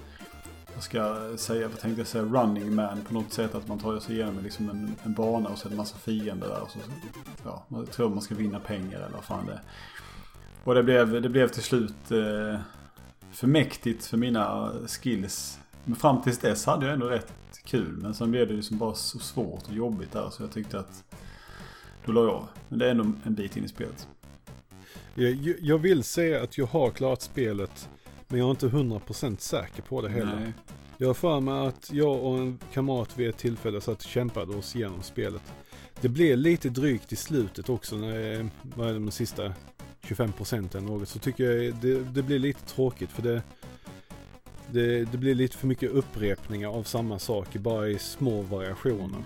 Jag ska säga, vad tänkte jag säga, running man på något sätt. Att man tar sig igenom liksom en, en bana och så är det en massa fiender där. Och så, ja, man tror man ska vinna pengar eller vad fan det är. Och det blev, det blev till slut eh, för mäktigt för mina skills. Men fram tills dess hade jag ändå rätt kul. Men sen blev det liksom bara så svårt och jobbigt där. Så jag tyckte att då la jag av. Men det är ändå en bit in i spelet. Jag, jag vill säga att jag har klarat spelet. Men jag är inte 100% säker på det heller. Nej. Jag har för mig att jag och en kamrat vid ett tillfälle satt och kämpade oss igenom spelet. Det blev lite drygt i slutet också när det var de sista 25 procenten något. Så tycker jag det, det blir lite tråkigt för det, det, det blir lite för mycket upprepningar av samma sak bara i små variationer.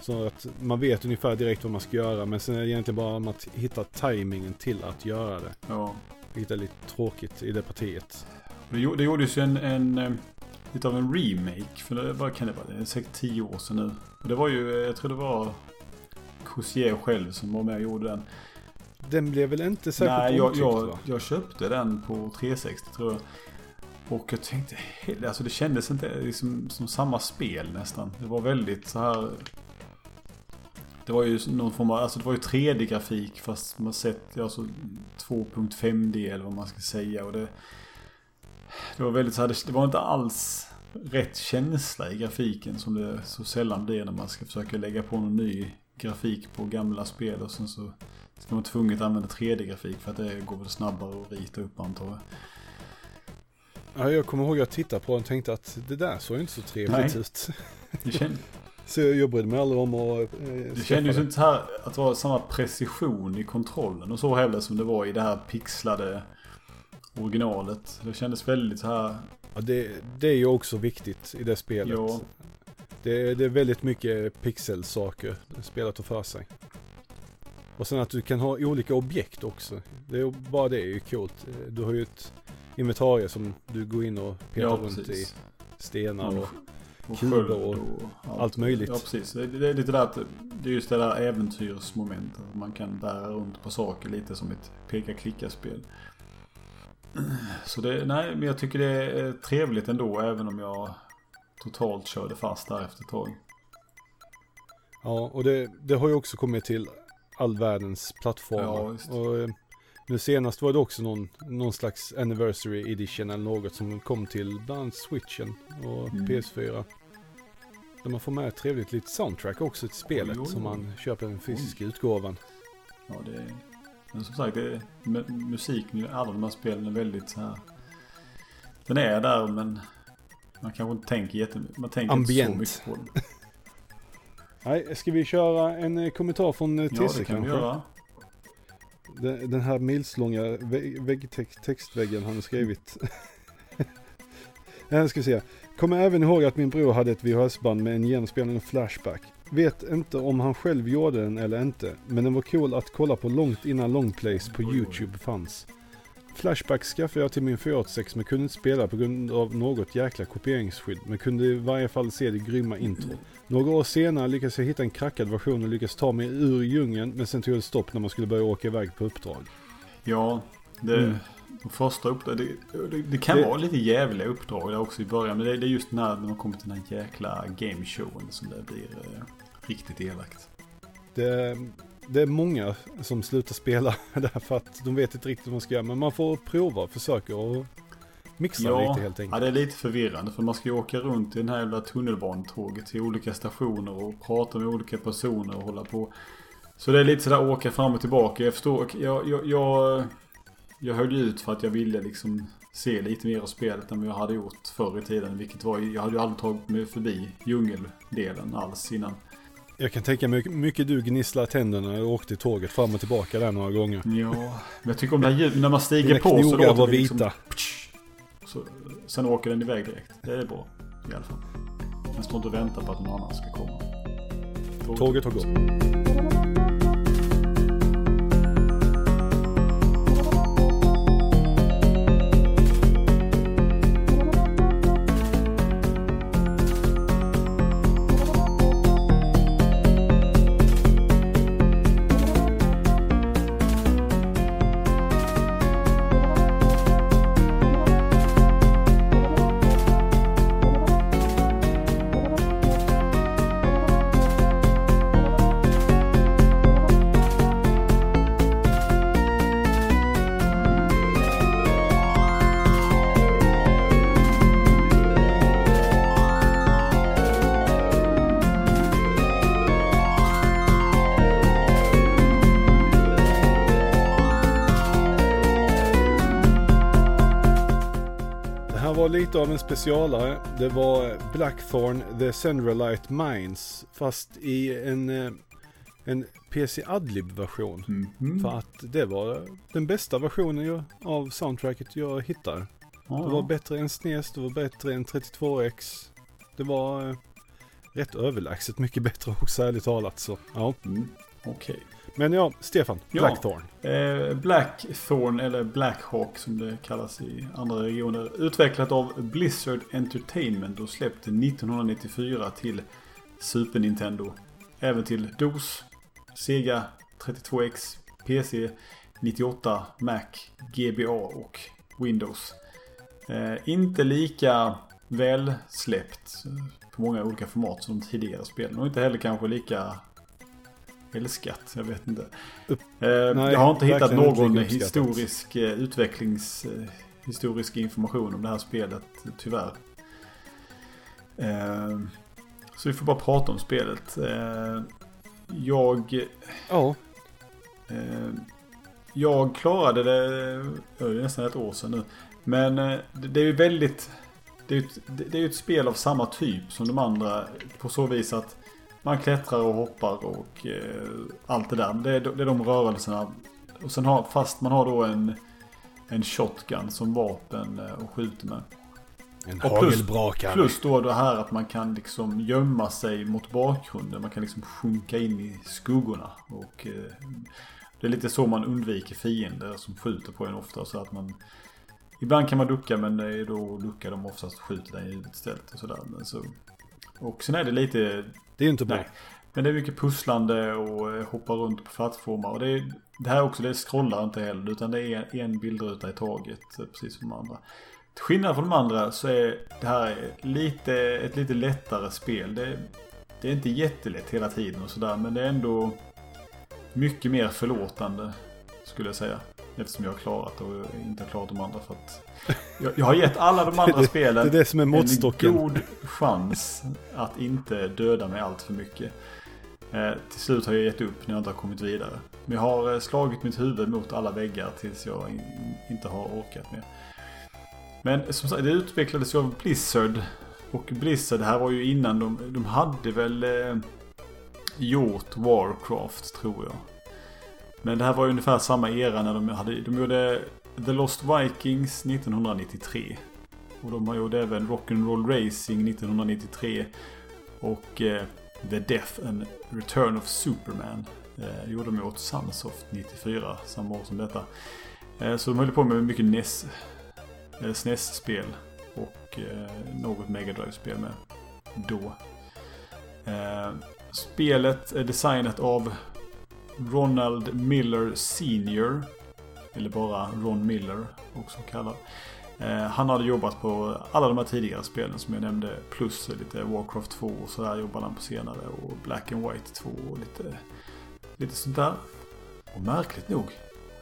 Så att man vet ungefär direkt vad man ska göra men sen är det egentligen bara om att hitta tajmingen till att göra det. Ja. Vilket är lite tråkigt i det partiet. Det, det gjordes ju en, en eh, lite av en remake. För det, vad kan det vara? Det är säkert tio år sedan nu. Och det var ju, eh, jag tror det var Cousier själv som var med och gjorde den. Den blev väl inte särskilt Nej, jag, omtyckt jag, va? jag köpte den på 360 tror jag. Och jag tänkte, alltså det kändes inte liksom, som samma spel nästan. Det var väldigt så här... Det var ju någon form av, alltså det var ju 3D-grafik fast man sett, alltså 2.5D eller vad man ska säga. Och det, det var väldigt så här, det, det var inte alls rätt känsla i grafiken som det så sällan blir när man ska försöka lägga på någon ny grafik på gamla spel och sen så ska man tvunget använda 3D-grafik för att det går snabbare att rita upp antar jag. Ja, jag kommer ihåg att jag tittade på den och tänkte att det där såg inte så trevligt Nej. ut. Det, känd, Så jag brydde mig aldrig om att eh, det kändes ju inte så här att det var samma precision i kontrollen och så heller som det var i det här pixlade originalet. Det kändes väldigt så här, Ja, det, det är ju också viktigt i det spelet. ja, Det, det är väldigt mycket pixelsaker spelet har för sig. Och sen att du kan ha olika objekt också. Det är, bara det är ju coolt. Du har ju ett inventarie som du går in och petar ja runt i. Stenar och och kuber sköld och allt. möjligt. Ja precis. Det, det är lite där att det är just det där äventyrsmomentet. Man kan bära runt på saker lite som ett peka-klicka-spel. Så det, nej men jag tycker det är trevligt ändå även om jag totalt körde fast där efter ett tag. Ja, och det, det har ju också kommit till all världens plattformar. Ja, och eh, nu senast var det också någon, någon slags anniversary edition eller något som kom till bland annat switchen och Mm. PS4. Där man får med ett trevligt litet soundtrack också till spelet Oj, oj, som oj. man köper den fysiska utgåvan. Ja, det är, men som sagt, det är, mu- musiken i alla de här spelen är väldigt så här. Den är där men man kanske inte tänker jättemycket. Man tänker Ambient. inte så mycket på den. Nej, ska vi köra en eh, kommentar från eh, Ja, Tisse det kan vi kanske? göra. Den, den här milslånga vä- väggtext- textväggen han har skrivit. Här ska vi se. Kommer även ihåg att min bror hade ett VHS-band med en genomspelande flashback. Vet inte om han själv gjorde den eller inte, men den var cool att kolla på långt innan longplays på. YouTube fanns. Flashback skaffade jag till min 486 men kunde inte spela på grund av något jäkla kopieringsskydd, men kunde i varje fall se det grymma intro. Några år senare lyckades jag hitta en krackad version och lyckades ta mig ur djungeln, men sen tog det stopp när man skulle börja åka iväg på uppdrag. Ja, det, Mm. de första uppdrag, det, det, det kan Det- vara lite jävliga uppdrag där också i början. Men det, det är just när, när man kommer till den här jäkla gameshowen som det blir eh, riktigt elakt. Det, det är många som slutar spela därför att de vet inte riktigt vad man ska göra. Men man får prova och försöka och mixa Ja, lite helt ja, enkelt. det är lite förvirrande för man ska ju åka runt i den här jävla tunnelbanetåget till olika stationer och prata med olika personer och hålla på. Så det är lite sådär åka fram och tillbaka. Jag förstår, jag, jag, jag, jag höll ut för att jag ville liksom se lite mer av spelet än vad jag hade gjort förr i tiden. Vilket var, jag hade ju aldrig tagit mig förbi djungeldelen alls innan. Jag kan tänka mig mycket du gnisslar tänderna när du åkte i tåget fram och tillbaka där några gånger. Ja, men jag tycker om det här ljudet. När man stiger Dina på så låter var liksom... vita. Så, sen åker den iväg direkt. Det är bra i alla fall. Man står inte och väntar på att någon annan ska komma. Tåget har gått. Lite av en specialare. Det var Blackthorn The Centralite Mines. Fast i en, eh, en PC Adlib-version. Mhm. För att det var den bästa versionen jag, av soundtracket jag hittar. Ja, Det var bättre än SNES, det var bättre än 32X. Det var eh, rätt överlägset mycket bättre också ärligt talat. Så, ja. Mm. Okej. Men ja, Stefan, Ja. Blackthorn. Eh, Blackthorn, eller Blackhawk som det kallas i andra regioner. Utvecklat av Blizzard Entertainment och släppt 1994 till Super Nintendo. Även till DOS, Sega 32X, PC 98, Mac, GBA och Windows. Eh, inte lika välsläppt eh, på många olika format som de tidigare spelen. Och inte heller kanske lika älskat. Jag vet inte. Eh, jag har inte hittat inte någon uppskattat. historisk eh, utvecklings... Eh, historisk information om det här spelet, tyvärr. Eh, så vi får bara prata om spelet. Eh, jag... Ja, jag klarade det, det är nästan ett år sedan nu. Men det, är ju väldigt, det är ett, det är ju ett spel av samma typ som de andra. På så vis att man klättrar och hoppar och eh, allt det där. Det är, det är de rörelserna. Och sen har, fast man har då en, en shotgun som vapen eh, och skjuter med. en Och plus- hagelbrakare. Plus då det här att man kan liksom gömma sig mot bakgrunden. Man kan liksom sjunka in i skuggorna. Och eh, det är lite så man undviker fiender som skjuter på en ofta. Så att man, ibland kan man ducka men det är då duckar de oftast och skjuter dig i huvudet istället. Och, sådär. Men så, och sen är det lite det är ju inte bra. Nej. Men det är mycket pusslande och eh, hoppa runt på plattformar. Och det, är, det här också, det scrollar inte heller. Utan det är en bildruta i taget. Eh, precis som de andra. Till skillnad från de andra så är det här lite, ett lite lättare spel. Det, det är inte jättelätt hela tiden och sådär. Men det är ändå mycket mer förlåtande. Skulle jag säga. Eftersom jag har klarat och inte har klarat de andra. För att jag, jag har gett alla de andra Det- spelen det är det som är måttstocken. en god chans att inte döda mig allt för mycket. Eh, till slut har jag gett upp när jag inte har kommit vidare. Men jag har eh, slagit mitt huvud mot alla väggar tills jag in, inte har orkat mer. Men som sagt, det utvecklades ju av Blizzard. Och Blizzard, det här var ju innan de, de hade väl eh, gjort Warcraft tror jag. Men det här var ju ungefär samma era när de hade, de gjorde The Lost Vikings 1993. Och de har gjort även Rock'n'Roll Racing 1993. Och eh, The Death and Return of Superman. Eh, gjorde de åt Sunsoft 94, samma år som detta. Eh, så de höll på med mycket NES, eh, SNES-spel. Och eh, något Mega Drive-spel med. Då. Eh, spelet är designat av Ronald Miller Senior. Eller bara Ron Miller, också kallad. Eh, han hade jobbat på alla de här tidigare spelen som jag nämnde. Plus lite Warcraft 2 och sådär jobbade han på senare. Och Black and White 2 och lite, lite sånt där. Och märkligt nog.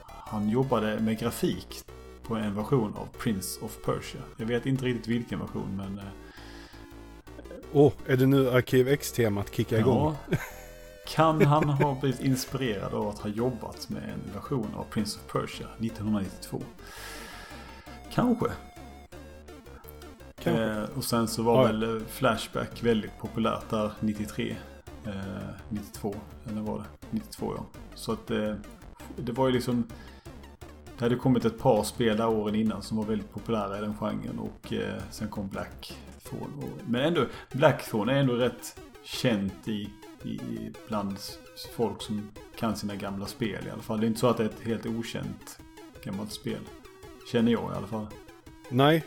Han jobbade med grafik på en version av Prince of Persia. Jag vet inte riktigt vilken version men... eh, Åh, är det nu Arkiv X-temat kickar igång? Ja. Kan han ha blivit inspirerad av att ha jobbat med en version av Prince of Persia 1992? Kanske. Kanske. Eh, och sen så var Ja. väl Flashback väldigt populärt där 93. Eh, 92. Eller var det? 92 ja. Så att eh, det var ju liksom... Det hade kommit ett par spel där åren innan som var väldigt populära i den genren. Och eh, sen kom Blackthorn. Men ändå, Blackthorn är ändå rätt känt i, i bland folk som kan sina gamla spel i alla fall. Det är inte så att det är ett helt okänt gammalt spel. Känner jag i alla fall. Nej,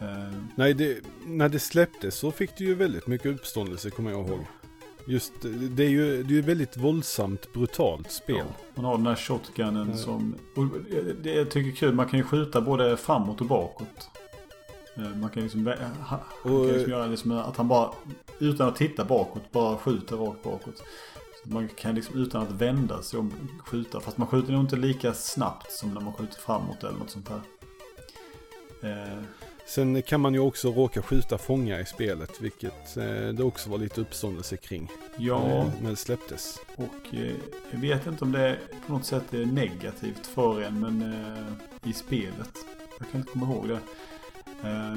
Eh, nej det, när det släpptes så fick det ju väldigt mycket uppståndelse kommer jag ihåg. Just det är ju det är ett väldigt våldsamt, brutalt spel. Ja, man har den här shotgunnen Ja. som... Det jag tycker är kul, man kan ju skjuta både framåt och bakåt. Eh, Man kan liksom, han kan liksom göra liksom att han bara, utan att titta bakåt, bara skjuter rakt bakåt. Så man kan liksom utan att vända sig om skjuta. Fast man skjuter nog inte lika snabbt som när man skjuter framåt eller något sånt här. Eh, Sen kan man ju också råka skjuta fångar i spelet, vilket eh, det också var lite uppståndelse kring. ja, När det släpptes. och eh, jag vet inte om det på något sätt är negativt för en, men i spelet. Jag kan inte komma ihåg det. Eh,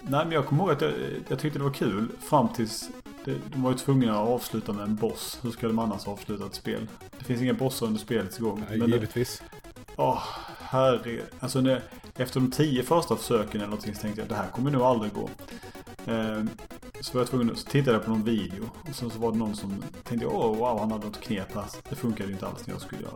nej men jag kommer ihåg att jag, jag tyckte det var kul fram tills det, de var ju tvungna att avsluta med en boss. Hur ska de annars avsluta ett spel? Det finns inga bossar under spelets gång. Nej, men givetvis. Åh, herre. Alltså när, efter de tio första försöken eller någonting så tänkte jag det här kommer nog aldrig gå. Eh, så var jag tvungen att så tittade jag på någon video. Och sen så var det någon som tänkte åh wow han hade något knep här. Det funkade ju inte alls när jag skulle göra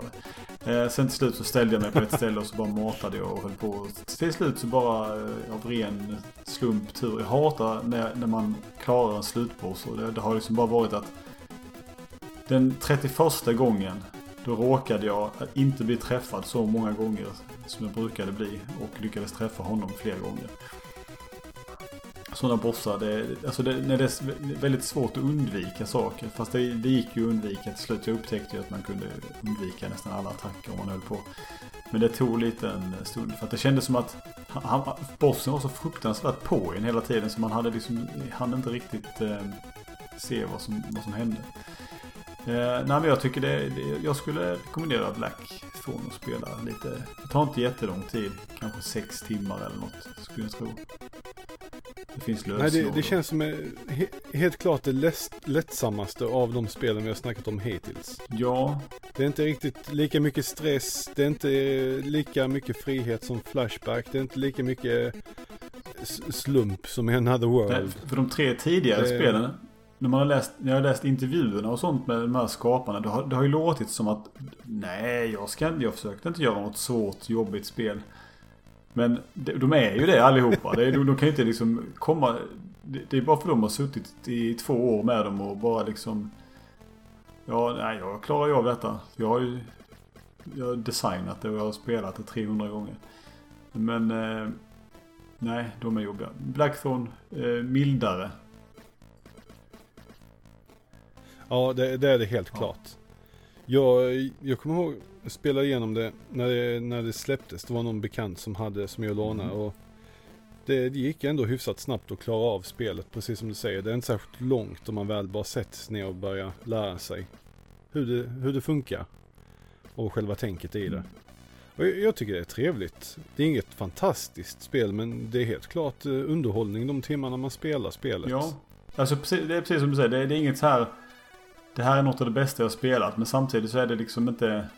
det. Eh, sen till slut så ställde jag mig på ett ställe och så bara matade jag och höll på. Till slut så bara eh, av ren slump tur. Jag hatar när, när man klarar en slutboss. Och det, det har liksom bara varit att den 31 gången då råkade jag inte bli träffad så många gånger som jag brukade bli och lyckades träffa honom fler gånger. Sådana bossar, det, alltså det, när det är väldigt svårt att undvika saker. Fast det, det gick ju att undvika till slut. Jag upptäckte ju att man kunde undvika nästan alla attacker om man höll på. Men det tog lite en stund. För att det kändes som att han, bossen var så fruktansvärt på en hela tiden. Så man hade liksom, hann inte riktigt eh, se vad som, vad som hände. Eh, nej men jag tycker det, det, jag skulle rekommendera Blackthorn att spela lite. Det tar inte jättelång tid. Kanske sex timmar eller något skulle jag tro. Det finns Nej, lösenord. det, det känns som eh, he, helt klart det lätt, lättsammaste av de spelen vi har snackat om hittills. Ja, Det är inte riktigt lika mycket stress, det är inte eh, lika mycket frihet som Flashback, det är inte lika mycket s- slump som i Another nej, World. för de tre tidigare Det- spelen. När man har läst, när jag har läst intervjuerna och sånt med de här skaparna. Det har, det har ju låtit som att nej, jag, ska, jag försökte inte göra något svårt, jobbigt spel. Men de, är ju det allihopa. Det är, de, de kan ju inte liksom komma... Det, det är bara för att de har suttit i två år med dem och bara liksom... Ja, nej, jag klarar ju av detta. Jag har ju jag har designat det och jag har spelat det 300 gånger. Men... Eh, nej, de är jobbiga. Blackthorn, eh, mildare. Ja, det, det är det helt Ja. klart. Jag, jag kommer ihåg, jag spelade igenom det när, det när det släpptes. Det var någon bekant som hade, som jag lånade. Och det, det gick ändå hyfsat snabbt att klara av spelet, precis som du säger. Det är inte särskilt långt om man väl bara sätter sig ner och börjar lära sig hur det, hur det funkar. Och själva tänket i det. Och jag, jag tycker det är trevligt. Det är inget fantastiskt spel, men det är helt klart eh, underhållning de timmarna man spelar spelet. Ja. Alltså det är precis som du säger. Det, det är inget så här... Det här är något av det bästa jag spelat. Men samtidigt så är det liksom inte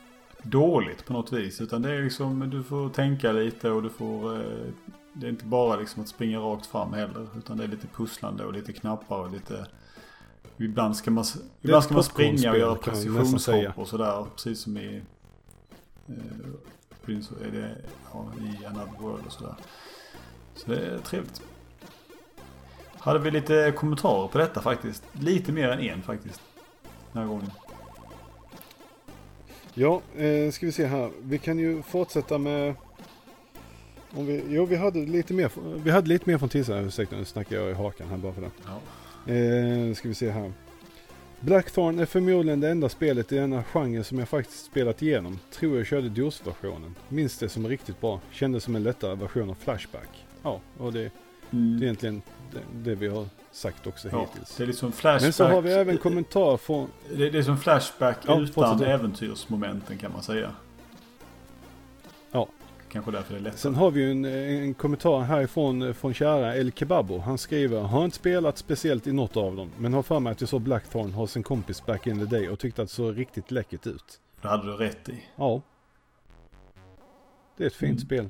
dåligt på något vis. Utan det är liksom, du får tänka lite och du får... Eh, det är inte bara liksom att springa rakt fram heller. Utan det är lite pusslande och lite knappar och lite... Ibland ska man, ibland ska man springa och göra precisionshopp och sådär. Precis som i... Eh, Prince, är det, ja, i Another World och sådär. Så det är trevligt. Hade vi lite kommentarer på detta faktiskt. Lite mer än en faktiskt. Den här gången. Ja, eh, ska vi se här. Vi kan ju fortsätta med... Om vi, jo, vi hade lite mer, vi hade lite mer från tisdagen. Ursäkta, nu snackar jag i hakan här bara för det. Ja. Eh, ska vi se här. Blackthorn är förmodligen det enda spelet i denna genre som jag faktiskt spelat igenom. Tror jag körde DOS-versionen. Minns det som riktigt bra. Kändes som en lättare version av Flashback. Ja, och det, det är Mm. egentligen det, det vi har sagt också ja. hittills. Det är liksom flashback. Men så har vi även kommentar från... Det, det är som flashback Ja, utan äventyrsmomenten kan man säga. Ja. Kanske därför det är lättare. Sen har vi ju en, en kommentar härifrån eh, från kära El Kebabo. Han skriver, har inte spelat speciellt i något av dem, men har för mig att jag såg Blackthorn hos en kompis back in the day och tyckte att det såg riktigt läckert ut. Det hade du rätt i. Ja. Det är ett fint Mm. spel.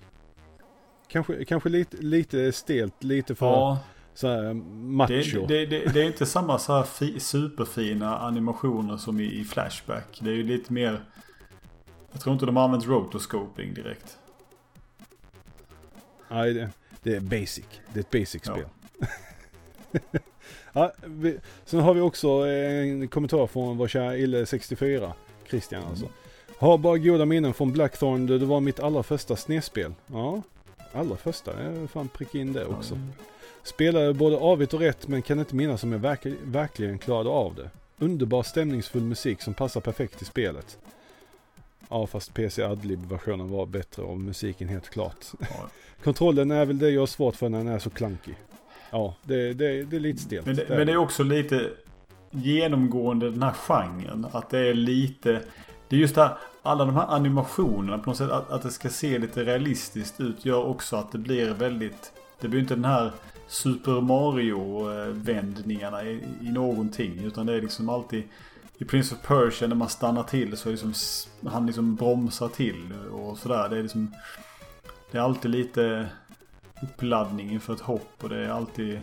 Kanske, kanske lite, lite stelt, lite för Ja, så här macho. det, det, det, det är inte samma så här fi, superfina animationer som i, i Flashback. Det är ju lite mer... Jag tror inte de har använt rotoscoping direkt. Nej, det, det är basic. Det är ett basic Ja. spel. ja, vi, sen har vi också en kommentar från vår kära Ille64. Christian alltså. Har bara goda minnen från Blackthorn. Det var mitt allra första snedspel. Ja, allra första. Jag fan prick in det också. Spelade både avigt och rätt men kan inte minnas om jag verk verkligen klarade av det. Underbar stämningsfull musik som passar perfekt till spelet. Ja fast PC Adlib-versionen var bättre och musiken helt klart. Ja. Kontrollen är väl det jag har svårt för när den är så klankig. Ja, det, det, det är lite stelt. Men det, men det är också lite genomgående den här genren. Att det är lite... Det är just det här, alla de här animationerna på något sätt. Att, att det ska se lite realistiskt ut gör också att det blir väldigt Det blir inte den här Super Mario-vändningarna i, i någonting. Utan det är liksom alltid i Prince of Persia när man stannar till så är liksom, han liksom bromsar till och sådär. Det är liksom Det är alltid lite uppladdning inför ett hopp och det är alltid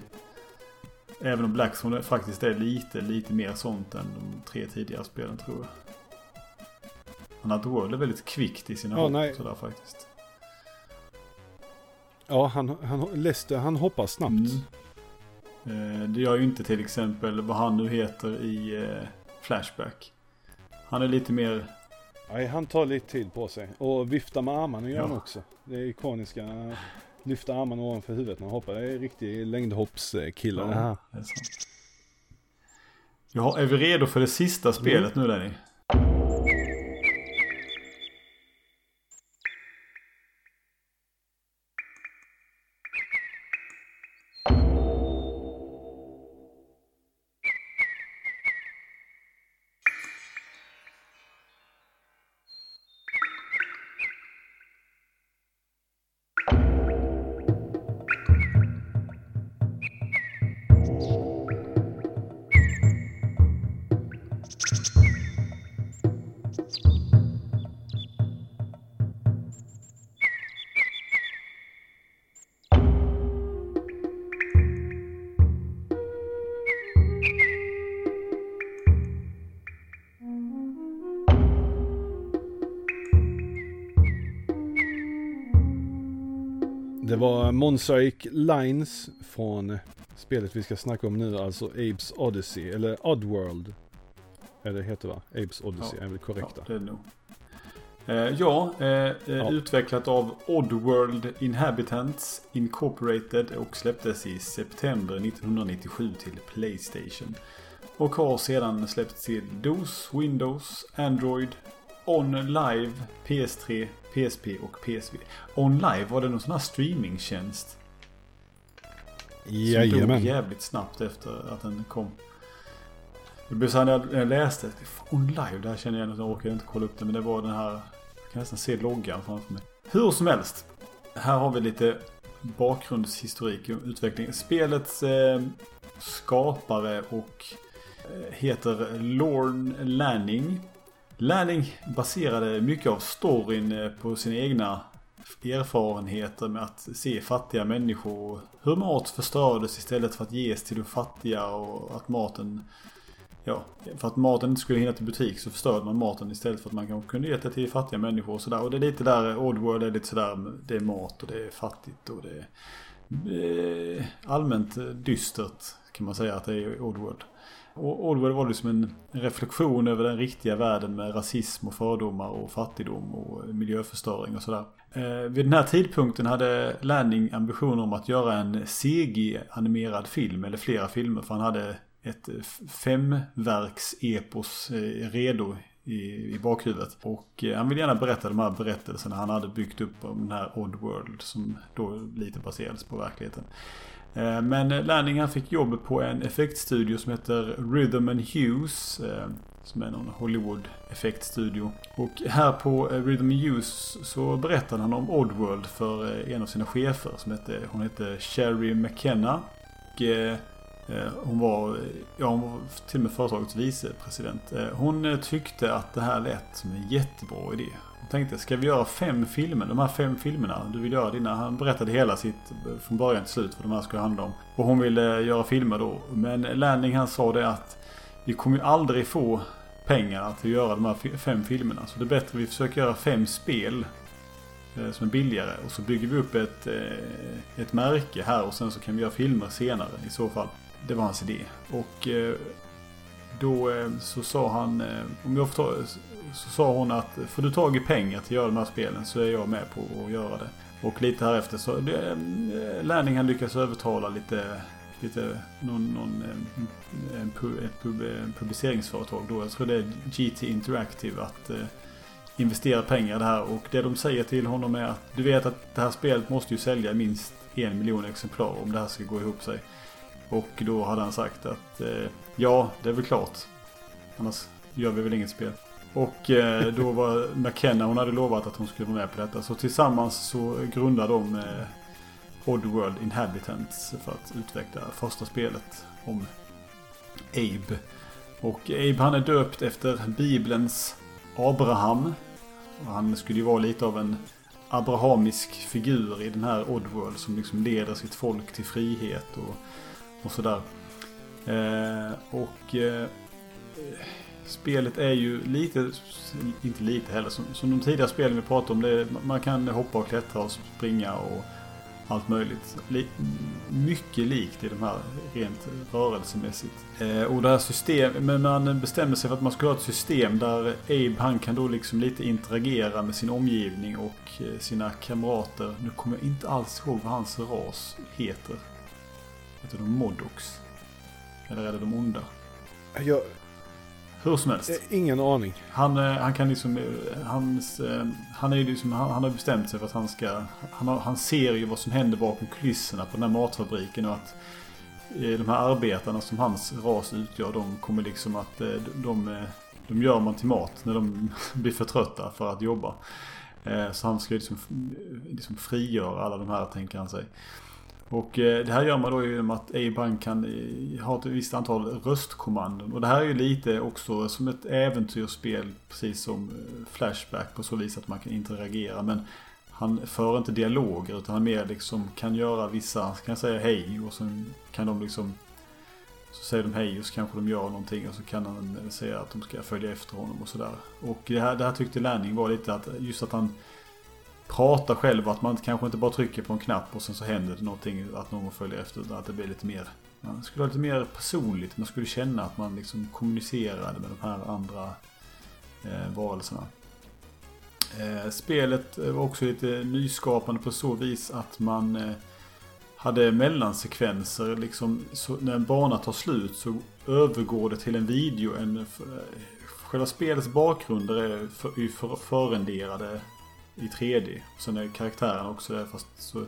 Även om Blackstone faktiskt är lite, lite mer sånt än de tre tidigare spelen tror jag. Han har World är väldigt kvickt i sina Ja, hopp sådär faktiskt. Ja, han, han, Lester, han hoppar snabbt. Mm. Eh, Det gör ju inte till exempel vad han nu heter i eh, Flashback. Han är lite mer Nej, han tar lite tid på sig. Och viftar med armarna gör Ja. han också. Det är ikoniska. Lyfta armarna ovanför huvudet när han hoppar. Det är riktig längdhoppskille det här. det är vi redo för det sista spelet nu Lenny? Var Mosaic Lines från spelet vi ska snacka om nu, alltså Apes Odyssey, eller Oddworld. Eller det heter va? Apes Odyssey Ja. är väl korrekta. Ja, det är nog. Eh, ja, eh, eh, utvecklat av Oddworld Inhabitants Incorporated och släpptes i september 1997 till Playstation. Och har sedan släppts till DOS, Windows, Android, On Live, PS3, PSP och PSV. On Live, var det någon sån här streamingtjänst? Som dog Jajamän. jävligt snabbt efter att den kom. Det blev så här när jag- läste. On live, där känner jag igen att jag orkar inte kolla upp det. Men det var den här. Jag kan nästan se loggan framför mig. Hur som helst. Här har vi lite bakgrundshistorik och utveckling. Spelets eh, skapare och eh, heter Lorne Lanning. Lanning baserade mycket av storyn eh, på sina egna erfarenheter med att se fattiga människor. Hur mat förstördes istället för att ges till de fattiga och att maten... Ja, för att maten inte skulle hinna till butik så förstörde man maten istället för att man kanske kunde ge det till fattiga människor och sådär. Och det är lite där, Oddworld är lite sådär, det är mat och det är fattigt och det är eh, allmänt dystert kan man säga att det är Oddworld. Och Oddworld var liksom en reflektion över den riktiga världen med rasism och fördomar och fattigdom och miljöförstöring och sådär. Eh, vid den här tidpunkten hade Lanning ambitioner om att göra en CG-animerad film eller flera filmer för han hade ett femverks-epos eh, redo i, i bakhuvudet. Och eh, han vill gärna berätta de här berättelserna han hade byggt upp om den här Oddworld som då lite baserades på verkligheten. Eh, men Lanning han fick jobb på en effektstudio som heter Rhythm and Hughes. Eh, som är någon Hollywood effektstudio. Och här på eh, Rhythm and Hughes så berättade han om Oddworld för en av sina chefer. Som hette, hon hette Sherry McKenna. Och hon var, ja hon var till och med företagets vicepresident. Hon tyckte att det här lät som en jättebra idé. Hon tänkte, ska vi göra fem filmer? De här fem filmerna du vill göra dina. Han berättade hela sitt eh, från början till slut vad de här skulle handla om. Och hon ville eh, göra filmer då. Men Lanning han sa det att vi kommer ju aldrig få pengar till att göra de här fem filmerna. Så det är bättre att vi försöker göra fem spel eh, som är billigare. Och så bygger vi upp ett, ett märke här och sen så kan vi göra filmer senare i så fall. Det var hans idé. Och då så sa han, om jag får ta, så sa hon att får du tag i pengar till att göra de här spelen så är jag med på att göra det. Och lite här efter så, det, eh, Lanning han lyckas övertala lite, lite någon, någon eh, en, en, ett en eh, publiceringsföretag då, jag tror det är GT Interactive att eh, investera pengar i det här. Och det de säger till honom är att du vet att det här spelet måste ju sälja minst en miljon exemplar om det här ska gå ihop sig. Och då hade han sagt att eh, ja, det är väl klart. Annars gör vi väl inget spel. Och eh, då var McKenna, hon hade lovat att hon skulle vara med på detta. Så tillsammans så grundade de eh, Oddworld Inhabitants för att utveckla första spelet om Abe. Och Abe han är döpt efter Bibelns Abraham. Och han skulle ju vara lite av en abrahamisk figur i den här Oddworld som liksom leder sitt folk till frihet och, och sådär. Eh, och eh, spelet är ju lite, inte lite heller, som, som de tidigare spelen vi pratade om. Det, man kan hoppa och klättra och springa och allt möjligt. Li, mycket likt i de här rent rörelsemässigt. Eh, och det här system, men man bestämde sig för att man skulle ha ett system där Abe han kan då liksom lite interagera med sin omgivning och eh, sina kamrater. Nu kommer jag inte alls ihåg vad hans ras heter. Heter de Modox? Eller är det de onda? Jag, hur som helst. eh, ingen aning. Han, eh, han kan liksom, eh, hans, han är liksom, han, han har bestämt sig för att han ska, han, har, han ser ju vad som händer bakom kulisserna på den här matfabriken och att de här arbetarna som hans ras utgör, de kommer liksom att, de, eh, de gör man till mat när de blir för trötta för att jobba. Så han ska liksom, liksom frigöra alla de här, tänker han sig. Och eh, det här gör man då genom att A-Bank kan eh, ha ett visst antal röstkommandon. Och det här är ju lite också som ett äventyrsspel, precis som eh, Flashback på så vis att man kan interagera. Men han för inte dialoger utan han mer liksom kan göra vissa, kan säga hej och sen kan de liksom så säger de hej och så kanske de gör någonting och så kan han säga att de ska följa efter honom och sådär. Och det här, det här tyckte Lanning var lite att just att han pratar själv. Att man kanske inte bara trycker på en knapp och sen så händer det någonting. Att någon följer efter. Utan att det blir lite mer. Man skulle ha lite mer personligt. Man skulle känna att man liksom kommunicerade med de här andra eh, varelserna. Eh, spelet var också lite nyskapande på så vis att man eh, hade mellansekvenser. Liksom, så när en bana tar slut så övergår det till en video. En, eh, själva spelets bakgrunder är för, för, förrenderade i 3D. Sen är karaktären också där fast så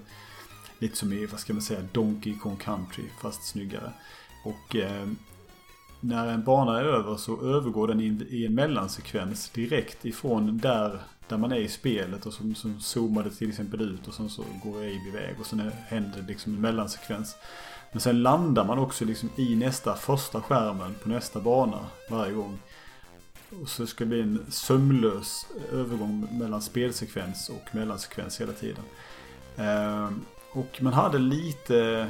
lite som i, vad ska man säga, Donkey Kong Country fast snyggare. Och eh, när en bana är över så övergår den in, i en mellansekvens direkt ifrån där, där man är i spelet och som, som zoomade till exempel ut och sen så går Abe iväg och sen är, händer det liksom en mellansekvens. Men sen landar man också liksom i nästa första skärmen på nästa bana varje gång. Och så ska det bli en sömlös övergång mellan spelsekvens och mellansekvens hela tiden. Ehm, och man hade lite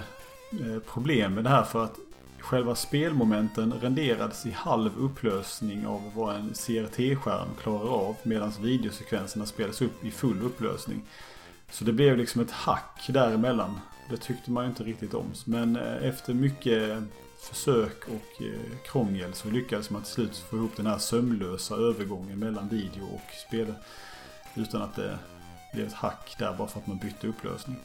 eh, problem med det här för att själva spelmomenten renderades i halv upplösning av vad en CRT-skärm klarar av medan videosekvenserna spelas upp i full upplösning. Så det blev liksom ett hack däremellan. Det tyckte man ju inte riktigt om. Men eh, efter mycket försök och eh, krångel så lyckades man till slut få ihop den här sömlösa övergången mellan video och spel. Utan att det blev ett hack där bara för att man bytte upplösning.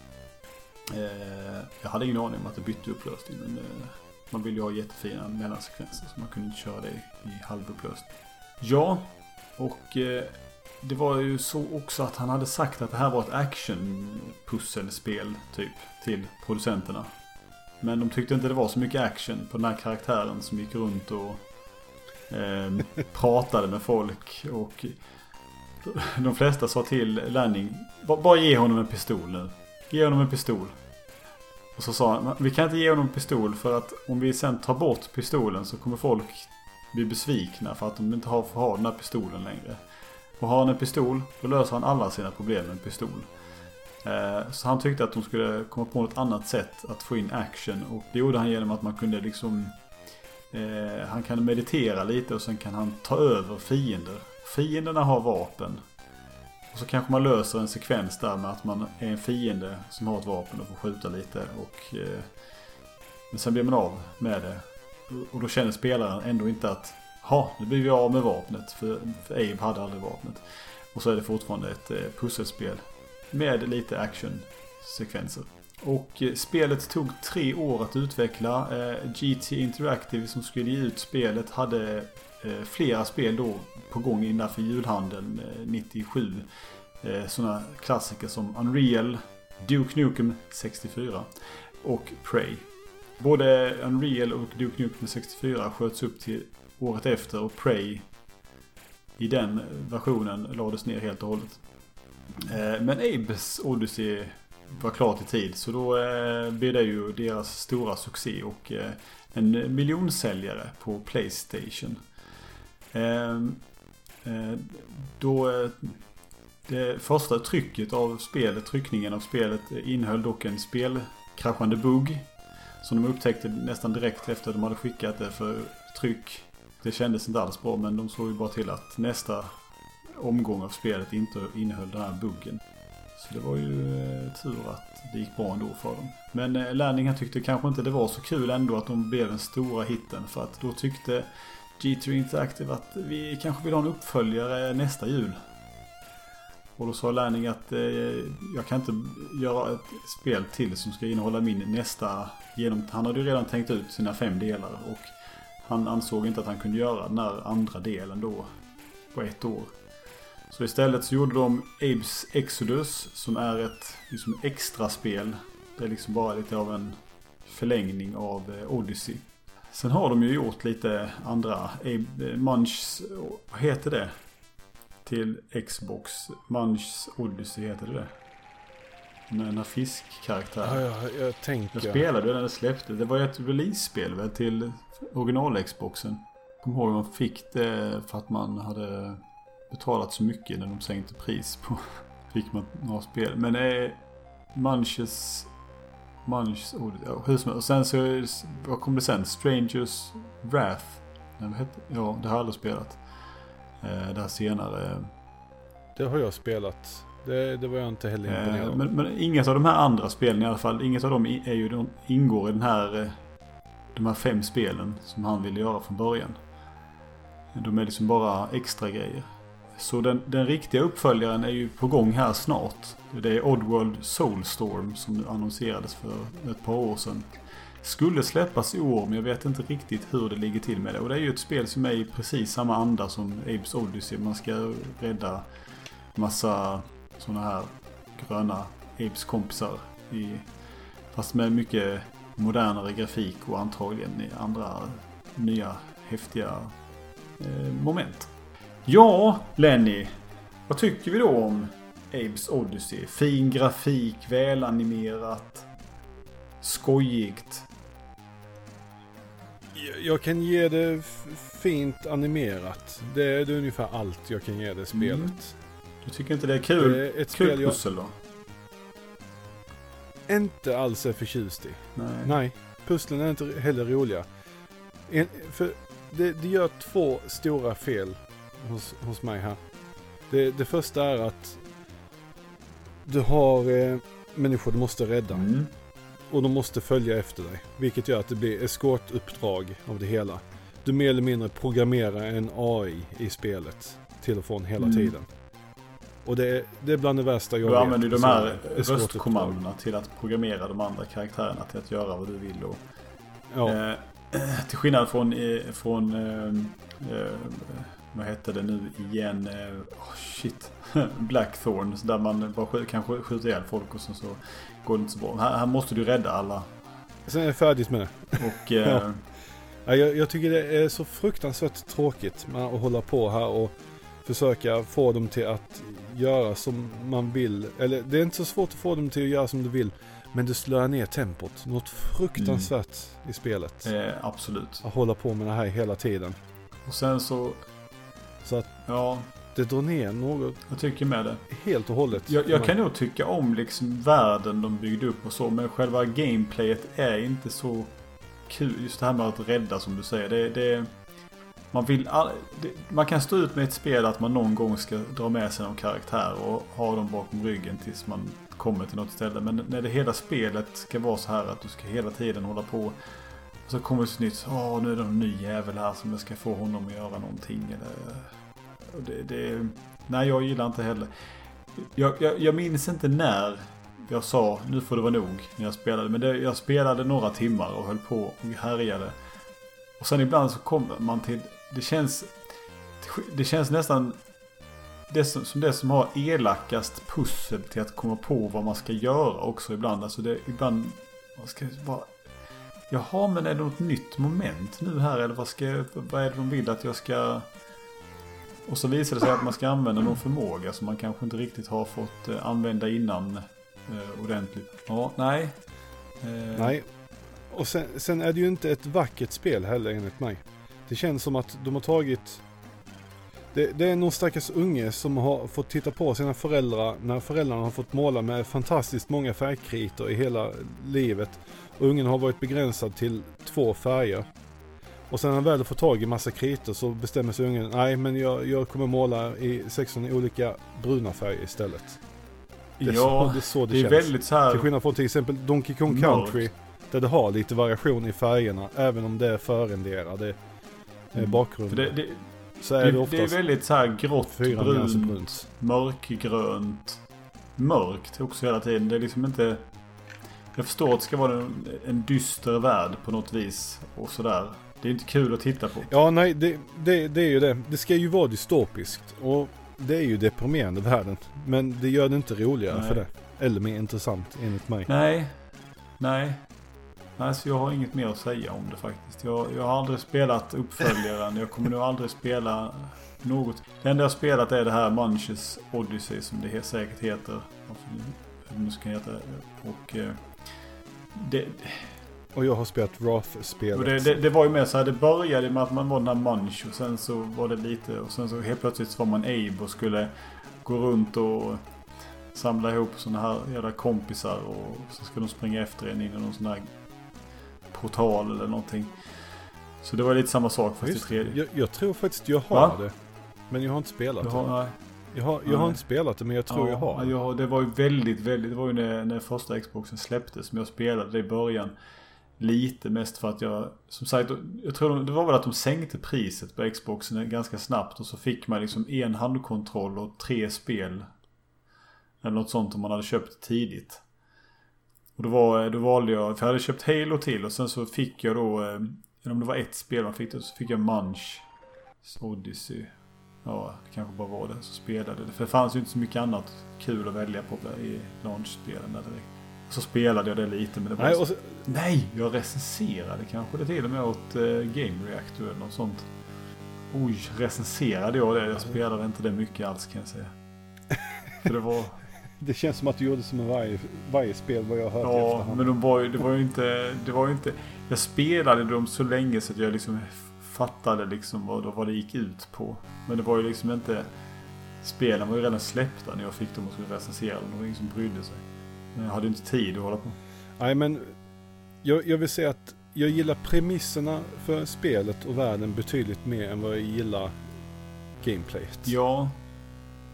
Eh, jag hade ingen aning om att det bytte upplösning men eh, man ville ju ha jättefina mellansekvenser så man kunde inte köra det i, halvupplösning. Ja, och eh, det var ju så också att han hade sagt att det här var ett action-pusselspel typ till producenterna. Men de tyckte inte det var så mycket action på den här karaktären som gick runt och eh, pratade med folk. Och de flesta sa till Lanning, "Ba- bara ge honom en pistol nu. Ge honom en pistol. Och så sa han, vi kan inte ge honom en pistol för att om vi sen tar bort pistolen så kommer folk bli besvikna för att de inte har, får ha den här pistolen längre. Och har han en pistol, då löser han alla sina problem med en pistol. Eh, så han tyckte att de skulle komma på något annat sätt att få in action. Och det gjorde han genom att man kunde liksom... Eh, han kan meditera lite och sen kan han ta över fiender. Fienderna har vapen. Och så kanske man löser en sekvens där med att man är en fiende som har ett vapen och får skjuta lite. Och, eh, men sen blir man av med det. Och då känner spelaren ändå inte att Ha, nu blir vi av med vapnet. För, för Abe hade aldrig vapnet. Och så är det fortfarande ett eh, pusselspel med lite actionsekvenser. Och eh, spelet tog tre år att utveckla. Eh, GT Interactive som skulle ge ut spelet hade eh, flera spel då på gång innanför julhandeln 97. Sådana klassiker som Unreal, Duke Nukem 64 och Prey. Både Unreal och Duke Nukem 64 sköts upp till året efter och Prey i den versionen lades ner helt och hållet. Eh, men Abes Odyssey var klart i tid. Så då eh, blev det ju deras stora succé och eh, en miljonsäljare på Playstation. Ehm, då det första trycket av spelet, tryckningen av spelet innehöll dock en spelkraschande bugg. Som de upptäckte nästan direkt efter att de hade skickat det för tryck. Det kändes inte alls bra men de såg ju bara till att nästa omgång av spelet inte innehöll den här buggen. Så det var ju eh, tur att det gick bra ändå för dem. Men eh, han tyckte kanske inte det var så kul ändå att de blev den stora hitten. För att då tyckte G3 Interactive att vi kanske vill ha en uppföljare nästa jul. Och då sa Lanning att eh, jag kan inte göra ett spel till som ska innehålla min nästa genom... Han hade ju redan tänkt ut sina fem delar och han ansåg inte att han kunde göra den här andra delen då på ett år. Så istället så gjorde de Abes Exodus som är ett liksom, extra spel. Det är liksom bara lite av en förlängning av eh, Odyssey. Sen har de ju gjort lite andra. Eh, Munchs, vad heter det? Till Xbox. Munchs Odyssey heter det det? Med den här fiskkaraktären. Ja, jag, jag tänker. Jag spelade när det släppte. Det var ju ett release-spel väl till original-Xboxen. Kommer ihåg man fick det för att man hade betalat så mycket när de sänkte pris på. Fick man några spel. Men det är Munches... Munchs ja, hur som Och sen så, vad kom det sen? Strangers Wrath. Nej, vad hette? Ja, det har jag aldrig spelat. Eh, det här senare. Det har jag spelat. Det, det var jag inte heller imponerad eh, men, men inget av de här andra spelen i alla fall. Inget av dem är ju, de ingår i den här... Eh, de här fem spelen som han ville göra från början. De är liksom bara extra grejer. Så den, den riktiga uppföljaren är ju på gång här snart. Det är Oddworld Soulstorm som annonserades för ett par år sedan. Skulle släppas i år men jag vet inte riktigt hur det ligger till med det. Och det är ju ett spel som är i precis samma anda som Abes Odyssey. Man ska rädda massa sådana här gröna Abes kompisar. I, fast med mycket modernare grafik och antagligen i andra nya häftiga eh, moment. Ja, Lenny. Vad tycker vi då om Abes Odyssey? Fin grafik, välanimerat, skojigt. Jag kan ge det fint animerat. Det är, ungefär allt jag kan ge det spelet. Mm. Du tycker inte det är kul? Det är ett kul pussel jag... då? Inte alls är förtjust i. Nej. Nej. Pusslen är inte heller roliga. En, för det, det gör två stora fel hos, hos mig här. Det, det första är att du har eh, människor du måste rädda. Mm. Och de måste följa efter dig. Vilket gör att det blir eskortuppdrag av det hela. Du mer eller mindre programmerar en AI i spelet. Till och från hela mm. tiden. Och det är, det är bland det värsta jag du vet. Du använder de här röstkommandona till att programmera de andra karaktärerna till att göra vad du vill. Och, ja. eh, till skillnad från, från eh, eh vad hette det nu igen? Oh, shit. Blackthorn. Där man bara kan skjuta ihjäl folk och sen så går det inte så bra. Här, här måste du rädda alla. Sen är jag färdig med det. Och... Eh... ja, jag, jag, tycker det är så fruktansvärt tråkigt med att hålla på här och försöka få dem till att göra som man vill. Eller det är inte så svårt att få dem till att göra som du vill. Men det slår ner tempot. Något fruktansvärt mm. i spelet. Eh, absolut. Att hålla på med det här hela tiden. Och sen så så att ja. det drar ner något. Jag tycker med det. Helt och hållet. Jag, jag kan nog tycka om liksom världen de byggde upp och så. Men själva gameplayet är inte så kul. Just det här med att rädda som du säger. Det, det man, vill all, det, man kan stå ut med ett spel att man någon gång ska dra med sig någon karaktär och ha dem bakom ryggen tills man kommer till något ställe. Men när det hela spelet ska vara så här att du ska hela tiden hålla på så kommer det ett nytt. Åh, nu är det en ny jävel här som jag ska få honom att göra någonting. Eller, det, det, nej, jag gillar inte heller. Jag, jag, jag minns inte när jag sa nu får det vara nog när jag spelade. Men det, jag spelade några timmar och höll på och härjade. Och sen ibland så kommer man till, det känns, det känns nästan det som, som det som har elakast pussel till att komma på vad man ska göra också ibland. Alltså det, ibland, man ska bara Jaha, men är det något nytt moment nu här eller vad, ska, vad är det de vill att jag ska... Och så visar det sig att man ska använda någon förmåga som man kanske inte riktigt har fått eh, använda innan. eh, ordentligt. Ja, nej. Eh, Nej. Och sen, sen är det ju inte ett vackert spel heller enligt mig. Det känns som att de har tagit... Det, det är någon stackars unge som har fått titta på sina föräldrar när föräldrarna har fått måla med fantastiskt många färgkritor i hela livet. Ungen har varit begränsad till två färger. Och sen när han väl får tag i massa kritor så bestämmer sig ungen, nej men jag, jag kommer måla i 16 olika bruna färger istället. Det är, Ja, så, det är så det, det är känns. väldigt så här... Till skillnad från till exempel Donkey Kong Mörkt. Country. Där det har lite variation i färgerna. Även om det är förrenderade eh, Mm. bakgrunder. För det, det, så det, är det det är oftast väldigt så här grått, brunt, brunt. mörkgrönt, mörkt också hela tiden. Det är liksom inte... Jag förstår att det ska vara en, en dyster värld på något vis och sådär. Det är inte kul att titta på. Ja, nej, det, det, det är ju det. Det ska ju vara dystopiskt. Och det är ju deprimerande världen. Men det gör det inte roligare Nej. för det. Eller mer intressant enligt mig. Nej, nej. Alltså jag har inget mer att säga om det faktiskt. Jag, jag har aldrig spelat uppföljaren. Jag kommer nog aldrig spela något. Det enda jag har spelat är det här Munches Odyssey som det säkert heter. Alltså, Hur det nu ska heta. Och eh, det, Och jag har spelat Wrath-spelet. det, det, det var ju mer så här. Det började med att man var den här Munch och sen så var det lite. Och sen så helt plötsligt så var man Abe och skulle gå runt och samla ihop sådana här jävla kompisar. Och så ska de springa efter en in i någon sån här portal eller någonting. Så det var lite samma sak fast i Just, tredje. jag, jag tror faktiskt jag har Va? det. Men jag har inte spelat det. har, nej. Jag har, jag har inte spelat det men jag tror jag har det. jag har. Det var ju väldigt, väldigt. Det var ju när, när första Xboxen släpptes. Men jag spelade det i början. Lite mest för att jag, som sagt, jag tror de- det var väl att de sänkte priset på Xboxen ganska snabbt. Och så fick man liksom en handkontroll och tre spel. Eller något sånt om man hade köpt tidigt. Och då, var, då valde jag, för jag hade köpt Halo till och sen så fick jag då, eh, om det var ett spel man fick det, så fick jag Munch Odyssey. Ja, det kanske bara var det. Så spelade det. För det fanns ju inte så mycket annat kul att välja på i launchspelen där direkt. Så spelade jag det lite men det var Nej, så... Nej, jag recenserade kanske det till och med åt eh, Game Reactor eller något sånt. Oj, recenserade jag det? Jag spelade inte det mycket alls kan jag säga. För det var... det känns som att du gjorde som med varje, varje spel vad jag har hört Ja, men de var ju, det var ju inte... Det var ju inte... Jag spelade dem så länge så att jag liksom fattade liksom vad, vad det gick ut på. Men det var ju liksom inte... Spelen var ju redan släppta när jag fick dem och skulle recensera dem. Det var ingen som brydde sig. Jag hade inte tid att hålla på. Nej men jag, jag vill säga att jag gillar premisserna för spelet och världen betydligt mer än vad jag gillar gameplayet. Ja,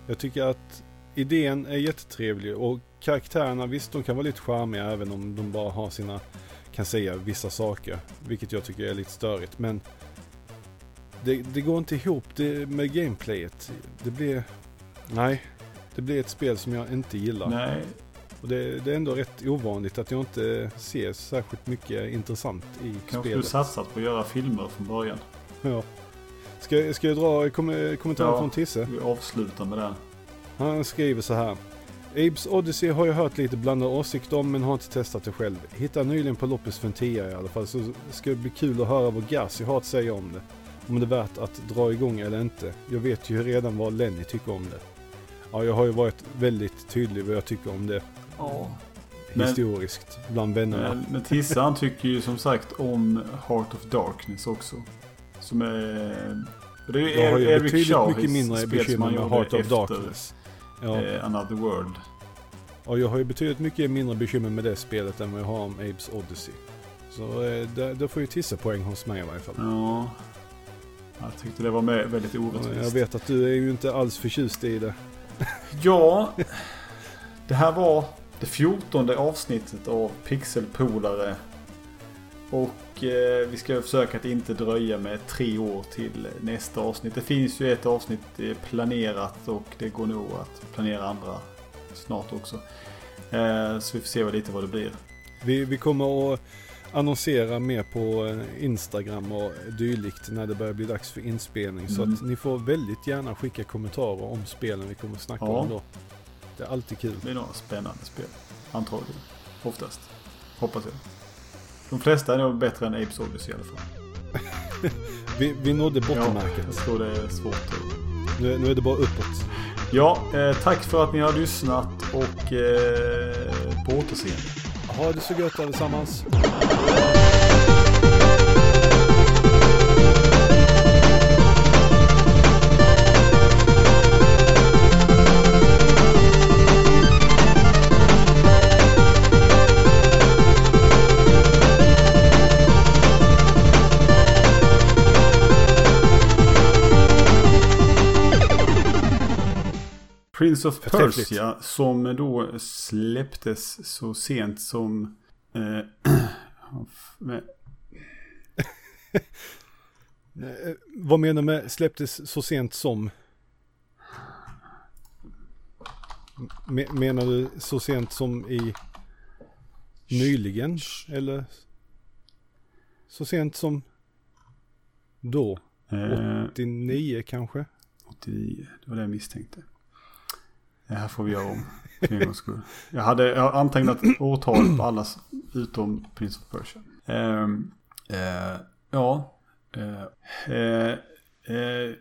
Jag tycker att idén är jättetrevlig och karaktärerna visst de kan vara lite charmiga även om de bara har sina, kan säga vissa saker. Vilket jag tycker är lite störigt men det, det går inte ihop det med gameplayet. Det blir, nej. Det blir ett spel som jag inte gillar. nej. Och det, det är ändå rätt ovanligt att jag inte ser särskilt mycket intressant i Kanske spelet. satsat på att göra filmer från början. Ja. Ska, ska jag dra kom, kommentarer Ja. från Tisse? Vi avslutar med det. Han skriver så här. Abes Odyssey har jag hört lite blandade åsikter om men har inte testat det själv. Hittade nyligen på loppis för en tia i alla fall så ska det bli kul att höra vad Gassi har att säga om det. Om det är värt att dra igång eller inte. Jag vet ju redan vad Lenny tycker om det. Ja, jag har ju varit väldigt tydlig vad jag tycker om det Ja. Men- historiskt bland vännerna. Men, men Tisse han tycker ju som sagt om Heart of Darkness också. Som är... Det är ju Jag har ju Eric betydligt Shaw, mycket mindre bekymmer med Heart of Darkness. Ja, Eh, Another World. och jag har ju betydligt mycket mindre bekymmer med det spelet än vad jag har om Abes Odyssey. Så eh, det, det får ju Tisse poäng hos mig i varje fall. Ja. Jag tyckte det var väldigt orättvist. Jag vet att du är ju inte alls förtjust i det. Ja. Det här var det fjortonde avsnittet av Pixelpolare. Och eh, vi ska försöka att inte dröja med tre år till nästa avsnitt. Det finns ju ett avsnitt eh, planerat och det går nog att planera andra snart också. Eh, så vi får se vad, lite vad det blir. Vi, vi kommer att annonsera mer på eh, Instagram och dylikt när det börjar bli dags för inspelning. Så Mm. att ni får väldigt gärna skicka kommentarer om spelen vi kommer att snacka Ja. om då. Det är alltid kul. Det blir några spännande spel. Antagligen. Oftast. Hoppas jag. De flesta är nog bättre än Apes Odyssey i alla fall. Vi, vi nådde Ja, bottenmärket. jag tror det är svårt att Nu, nu är det bara uppåt. Ja, eh, tack för att ni har lyssnat och eh, På återseende. Ha det så gött allesammans. Prince of. Persia som då släpptes så sent som... Eh, Eh, vad menar du med släpptes så sent som? Me- menar du så sent som i nyligen? Eller så sent som då? eh, 89 kanske? 89, det var det jag misstänkte. Det här får vi göra om. För en gångs skull. Jag hade jag antecknat årtal på allas utom Prince of Persia. Eh, eh, ja. Eh, eh, eh